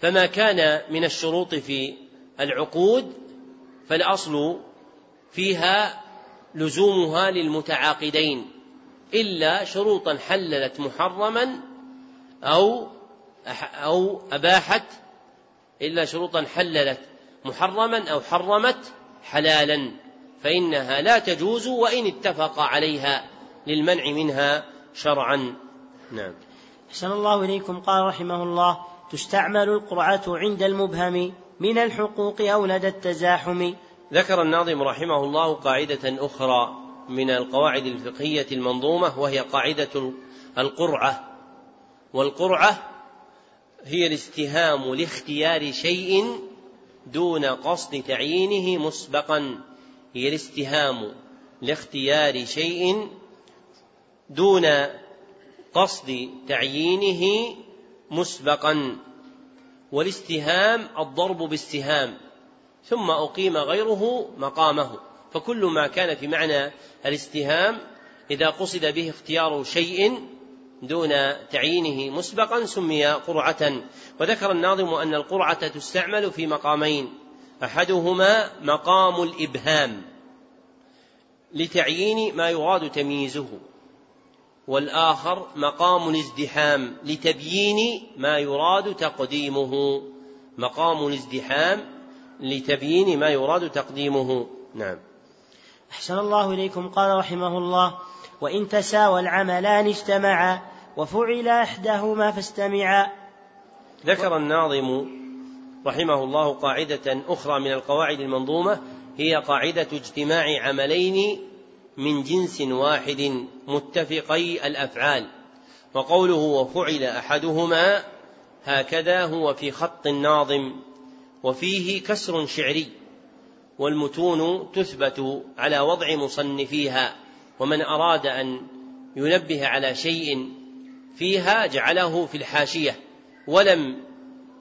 [SPEAKER 1] فما كان من الشروط في العقود فالأصل فيها لزومها للمتعاقدين إلا شروطا حللت محرما أو أو أباحت إلا شروطا حللت محرما أو حرمت حلالا فإنها لا تجوز وإن اتفق عليها للمنع منها شرعا. نعم.
[SPEAKER 2] أحسن الله إليكم. قال رحمه الله تستعمل القرعة عند المبهم من الحقوق أو لدى التزاحم.
[SPEAKER 1] ذكر الناظم رحمه الله قاعدة أخرى من القواعد الفقهية المنظومة وهي قاعدة القرعة والقرعة هي الاستهام لاختيار شيء دون قصد تعيينه مسبقا. هي الاستهام لاختيار شيء دون قصد تعيينه مسبقا. والاستهام الضرب بالسهام ثم أقيم غيره مقامه. فكل ما كان في معنى الاستهام إذا قصد به اختيار شيء دون تعيينه مسبقا سمي قرعة. وذكر الناظم أن القرعة تستعمل في مقامين. أحدهما مقام الإبهام لتعيين ما يراد تمييزه. والآخر مقام الازدحام لتبيين ما يراد تقديمه. مقام الازدحام لتبيين ما يراد تقديمه. نعم.
[SPEAKER 2] أحسن الله إليكم. قال رحمه الله وإن تساوى العملان اجتمعا وفعل إحداهما فاستمعا.
[SPEAKER 1] ذكر الناظم رحمه الله قاعدة أخرى من القواعد المنظومة هي قاعدة اجتماع عملين من جنس واحد متفقي الأفعال وقوله وفعل أحدهما هكذا هو في خط الناظم وفيه كسر شعري والمتون تثبت على وضع مصنفيها. ومن أراد أن ينبه على شيء فيها جعله في الحاشية ولم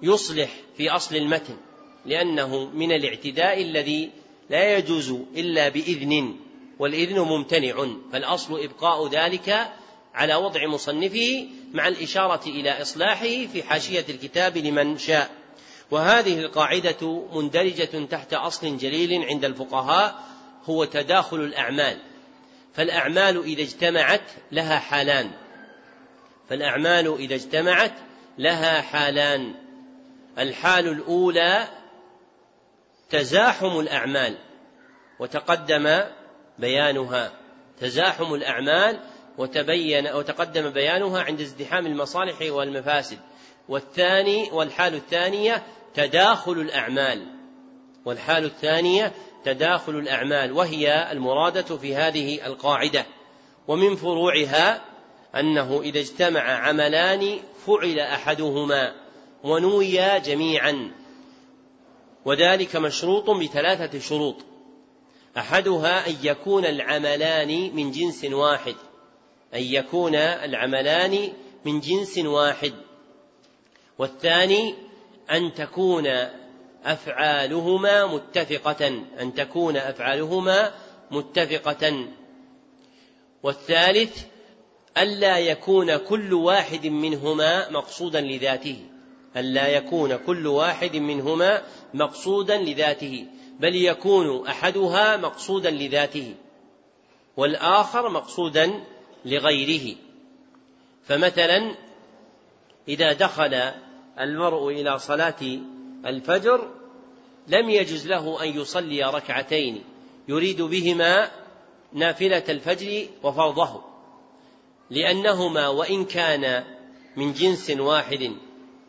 [SPEAKER 1] يصلح في أصل المتن لأنه من الاعتداء الذي لا يجوز إلا بإذن والإذن ممتنع فالأصل إبقاء ذلك على وضع مصنفه مع الإشارة إلى إصلاحه في حاشية الكتاب لمن شاء. وهذه القاعدة مندرجة تحت أصل جليل عند الفقهاء هو تداخل الأعمال. فالأعمال إذا اجتمعت لها حالان. فالأعمال إذا اجتمعت لها حالان. الحال الأولى تزاحم الأعمال وتقدم بيانها. تزاحم الأعمال وتبين وتقدم بيانها عند ازدحام المصالح والمفاسد. والثاني والحال الثانية تداخل الأعمال. والحال الثانية تداخل الأعمال وهي المرادة في هذه القاعدة. ومن فروعها أنه إذا اجتمع عملان فعل أحدهما ونويا جميعا. وذلك مشروط بثلاثة شروط. أحدها أن يكون العملان من جنس واحد. أن يكون العملان من جنس واحد. والثاني أن تكون أفعالهما متفقة أن تكون أفعالهما متفقة. والثالث ألا يكون كل واحد منهما مقصودا لذاته. ألا يكون كل واحد منهما مقصودا لذاته بل يكون أحدها مقصودا لذاته والآخر مقصودا لغيره. فمثلا إذا دخل المرء إلى صلاة الفجر لم يجز له أن يصلي ركعتين يريد بهما نافلة الفجر وفرضه لأنهما وإن كان من جنس واحد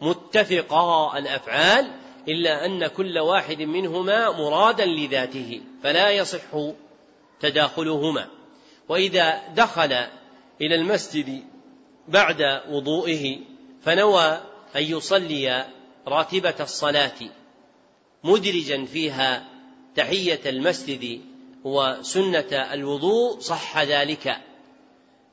[SPEAKER 1] متفقا الأفعال إلا أن كل واحد منهما مرادا لذاته فلا يصح تداخلهما. وإذا دخل إلى المسجد بعد وضوئه فنوى أن يصلي راتبة الصلاة. مدرجا فيها تحية المسجد وسنة الوضوء صح ذلك.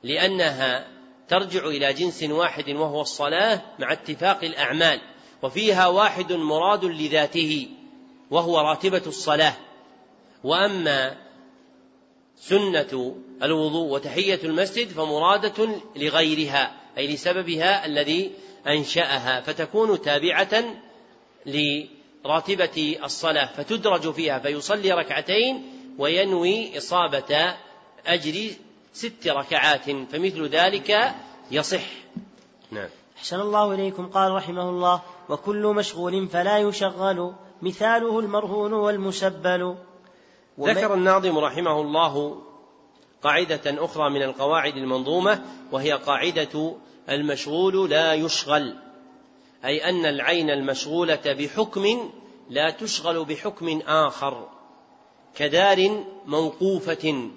[SPEAKER 1] لأنها ترجع إلى جنس واحد وهو الصلاة مع اتفاق الأعمال وفيها واحد مراد لذاته وهو راتبة الصلاة. وأما سنة الوضوء وتحية المسجد فمرادة لغيرها أي لسببها الذي أنشأها فتكون تابعة لراتبة الصلاة فتدرج فيها فيصلي ركعتين وينوي إصابة أجر ست ركعات فمثل ذلك يصح.
[SPEAKER 2] نعم. أحسن الله إليكم. قال رحمه الله وكل مشغول فلا يشغل مثاله المرهون والمسبل.
[SPEAKER 1] ذكر الناظم رحمه الله قاعدة أخرى من القواعد المنظومة وهي قاعدة المشغول لا يشغل. أي أن العين المشغولة بحكم لا تشغل بحكم آخر كدار موقوفة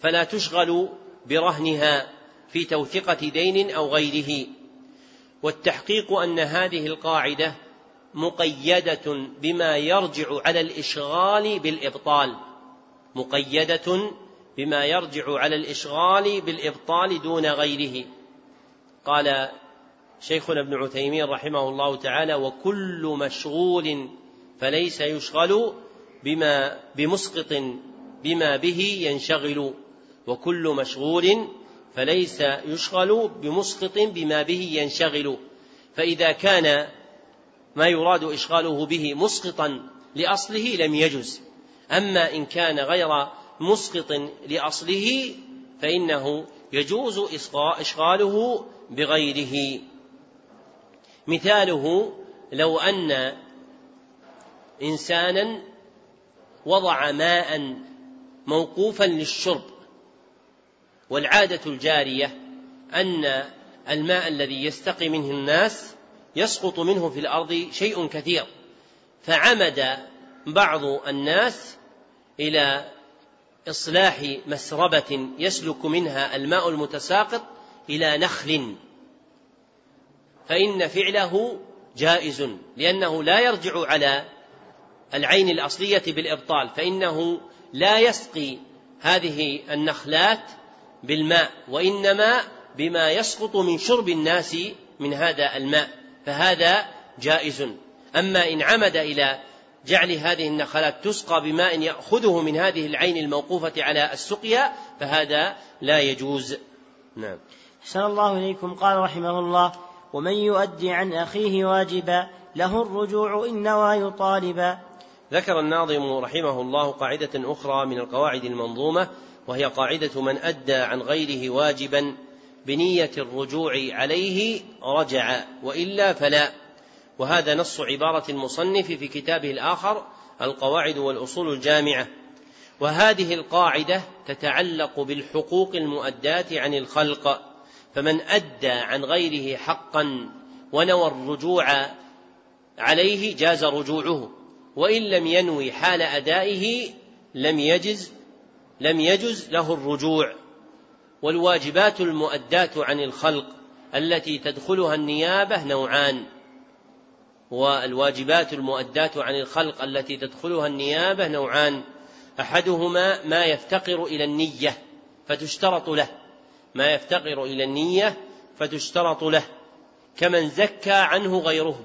[SPEAKER 1] فلا تشغل برهنها في توثقة دين أو غيره. والتحقيق أن هذه القاعدة مقيدة بما يرجع على الإشغال بالإبطال مقيدة بما يرجع على الإشغال بالإبطال دون غيره. قال شيخنا ابن عثيمين رحمه الله تعالى وكل مشغول فليس يشغل بما بمسقط بما به ينشغل. وكل مشغول فليس يشغل بمسقط بما به ينشغل. فإذا كان ما يراد إشغاله به مسقطا لأصله لم يجز. أما إن كان غير مسقط لأصله فإنه يجوز إشغاله بغيره. مثاله لو أن إنسانا وضع ماء موقوفا للشرب والعادة الجارية أن الماء الذي يستقي منه الناس يسقط منه في الأرض شيء كثير فعمد بعض الناس إلى إصلاح مسربة يسلك منها الماء المتساقط إلى نخل. فإن فعله جائز لأنه لا يرجع على العين الأصلية بالإبطال فإنه لا يسقي هذه النخلات بالماء وإنما بما يسقط من شرب الناس من هذا الماء فهذا جائز. أما إن عمد إلى جعل هذه النخلات تسقى بماء يأخذه من هذه العين الموقوفة على السقيا فهذا لا يجوز. نعم.
[SPEAKER 2] أحسن الله إليكم. قال رحمه الله ومن يؤدي عن أخيه واجبا له الرجوع إن نوى يطالبا.
[SPEAKER 1] ذكر الناظم رحمه الله قاعدة أخرى من القواعد المنظومة وهي قاعدة من أدى عن غيره واجبا بنية الرجوع عليه رجع وإلا فلا. وهذا نص عبارة المصنف في كتابه الآخر القواعد والأصول الجامعة. وهذه القاعدة تتعلق بالحقوق المؤداة عن الخلق. فمن أدى عن غيره حقا ونوى الرجوع عليه جاز رجوعه وإن لم ينوي حال أدائه لم يجز لم يجز له الرجوع. والواجبات المؤداة عن الخلق التي تدخلها النيابة نوعان. والواجبات المؤداة عن الخلق التي تدخلها النيابة نوعان. أحدهما ما يفتقر إلى النية فتشترط له. ما يفتقر إلى النية فتشترط له. كمن زكى عنه غيره.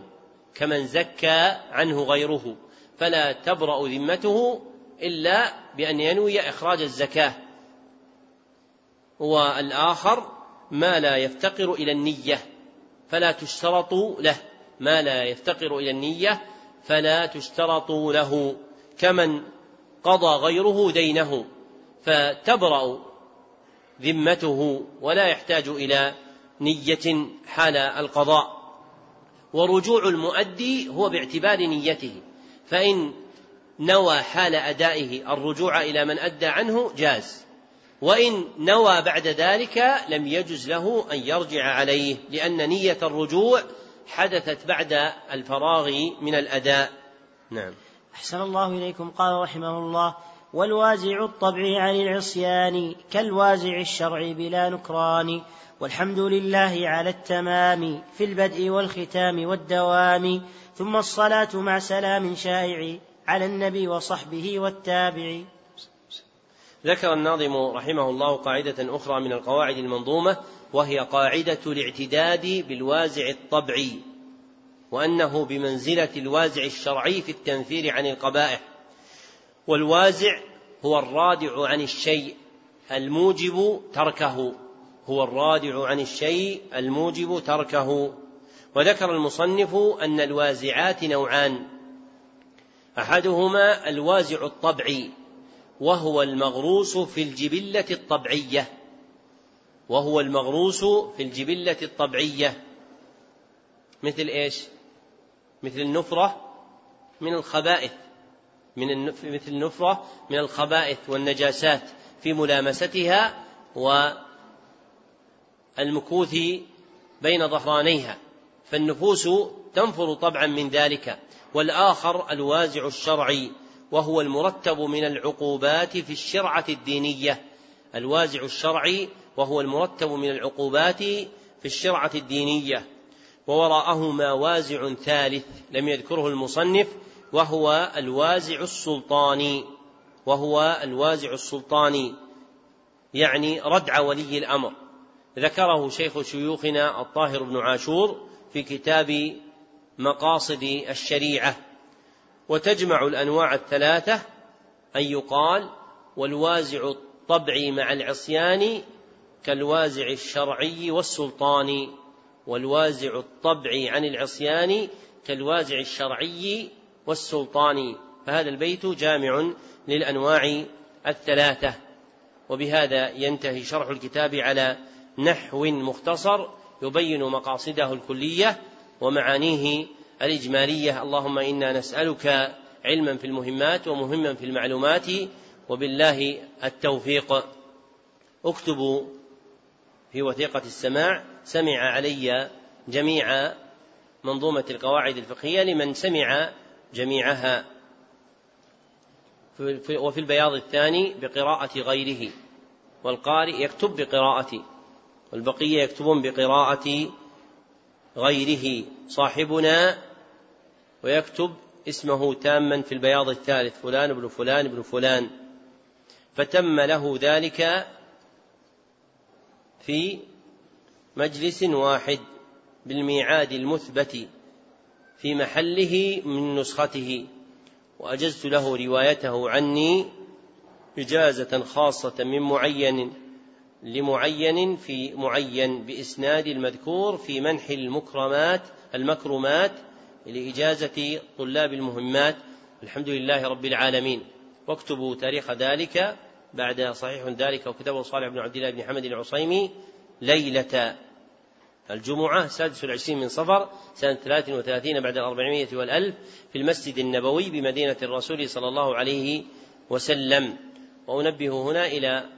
[SPEAKER 1] كمن زكى عنه غيره. فلا تبرأ ذمته إلا بأن ينوي إخراج الزكاة. والآخر ما لا يفتقر إلى النية فلا تشترط له. ما لا يفتقر إلى النية فلا تشترط له. كمن قضى غيره دينه فتبرأ ذمته ولا يحتاج إلى نية حال القضاء. ورجوع المؤدي هو باعتبار نيته فإن نوى حال أدائه الرجوع إلى من أدى عنه جاز. وإن نوى بعد ذلك لم يجز له أن يرجع عليه لأن نية الرجوع حدثت بعد الفراغ من الأداء. نعم.
[SPEAKER 2] أحسن الله إليكم. قال رحمه الله والوازع الطبع عن العصيان كالوازع الشرع بلا نكران. والحمد لله على التمام في البدء والختام والدوام. ثم الصلاة مع سلام شائع على النبي وصحبه والتابع.
[SPEAKER 1] ذكر الناظم رحمه الله قاعدة أخرى من القواعد المنظومة وهي قاعدة الاعتداد بالوازع الطبعي وأنه بمنزلة الوازع الشرعي في التنفير عن القبائح. والوازع هو الرادع عن الشيء الموجب تركه. هو الرادع عن الشيء الموجب تركه. وذكر المصنف أن الوازعات نوعان. أحدهما الوازع الطبعي وهو المغروس في الجبلة الطبعية. وهو المغروس في الجبلة الطبعية. مثل إيش؟ مثل النفرة من الخبائث. من. مثل النفرة من الخبائث والنجاسات في ملامستها والمكوث بين ظهرانيها. فالنفوس تنفر طبعا من ذلك. والآخر الوازع الشرعي وهو المرتب من العقوبات في الشرعة الدينية. الوازع الشرعي وهو المرتب من العقوبات في الشرعة الدينية. ووراءهما وازع ثالث لم يذكره المصنف وهو الوازع السلطاني وهو الوازع السلطاني يعني ردع ولي الأمر. ذكره شيخ شيوخنا الطاهر بن عاشور في كتاب مقاصد الشريعة. وتجمع الأنواع الثلاثة أن يقال والوازع الطبعي مع العصيان كالوازع الشرعي والسلطاني والوازع الطبعي عن العصيان كالوازع الشرعي والسلطاني فهذا البيت جامع للأنواع الثلاثة. وبهذا ينتهي شرح الكتاب على نحو مختصر يبين مقاصده الكلية ومعانيه الإجمالية. اللهم إنا نسألك علما في المهمات ومهما في المعلومات وبالله التوفيق. اكتبوا في وثيقة السماع سمع علي جميع منظومة القواعد الفقهية لمن سمع جميعها وفي البياض الثاني بقراءة غيره والقارئ يكتب بقراءة والبقية يكتبون بقراءة غيره. صاحبنا ويكتب اسمه تاما في البياض الثالث فلان ابن فلان ابن فلان. فتم له ذلك في مجلس واحد بالميعاد المثبت. في محله من نسخته وأجزت له روايته عني إجازة خاصة من معين لمعين في معين بإسناد المذكور في منح المكرمات المكرمات لإجازة طلاب المهمات. الحمد لله رب العالمين. واكتبوا تاريخ ذلك بعد صحيح ذلك وكتبه صالح بن عبد الله بن حمد العصيمي ليلة الجمعة السادس والعشرين من صفر سنة ثلاث وثلاثين بعد الأربعمائة والألف في المسجد النبوي بمدينة الرسول صلى الله عليه وسلم. وأنبه هنا إلى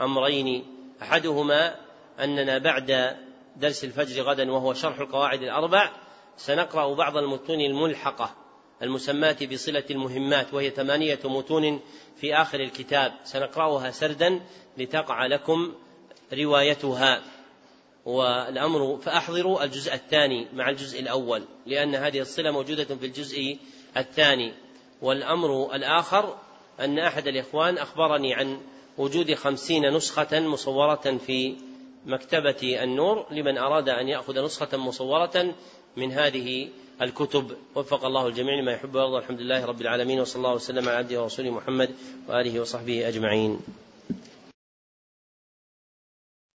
[SPEAKER 1] أمرين. أحدهما أننا بعد درس الفجر غدا وهو شرح القواعد الأربع سنقرأ بعض المتون الملحقة المسماة بصلة المهمات وهي ثمانية متون في آخر الكتاب. سنقرأها سردا لتقع لكم روايتها. والأمر فأحضروا الجزء الثاني مع الجزء الأول لأن هذه الصلة موجودة في الجزء الثاني. والأمر الآخر أن أحد الإخوان أخبرني عن وجود خمسين نسخة مصورة في مكتبة النور لمن أراد أن يأخذ نسخة مصورة من هذه الكتب. وفق الله الجميع لما يحب ويرضى الحمد لله رب العالمين وصلى الله وسلم على عبده ورسوله محمد وآله وصحبه أجمعين.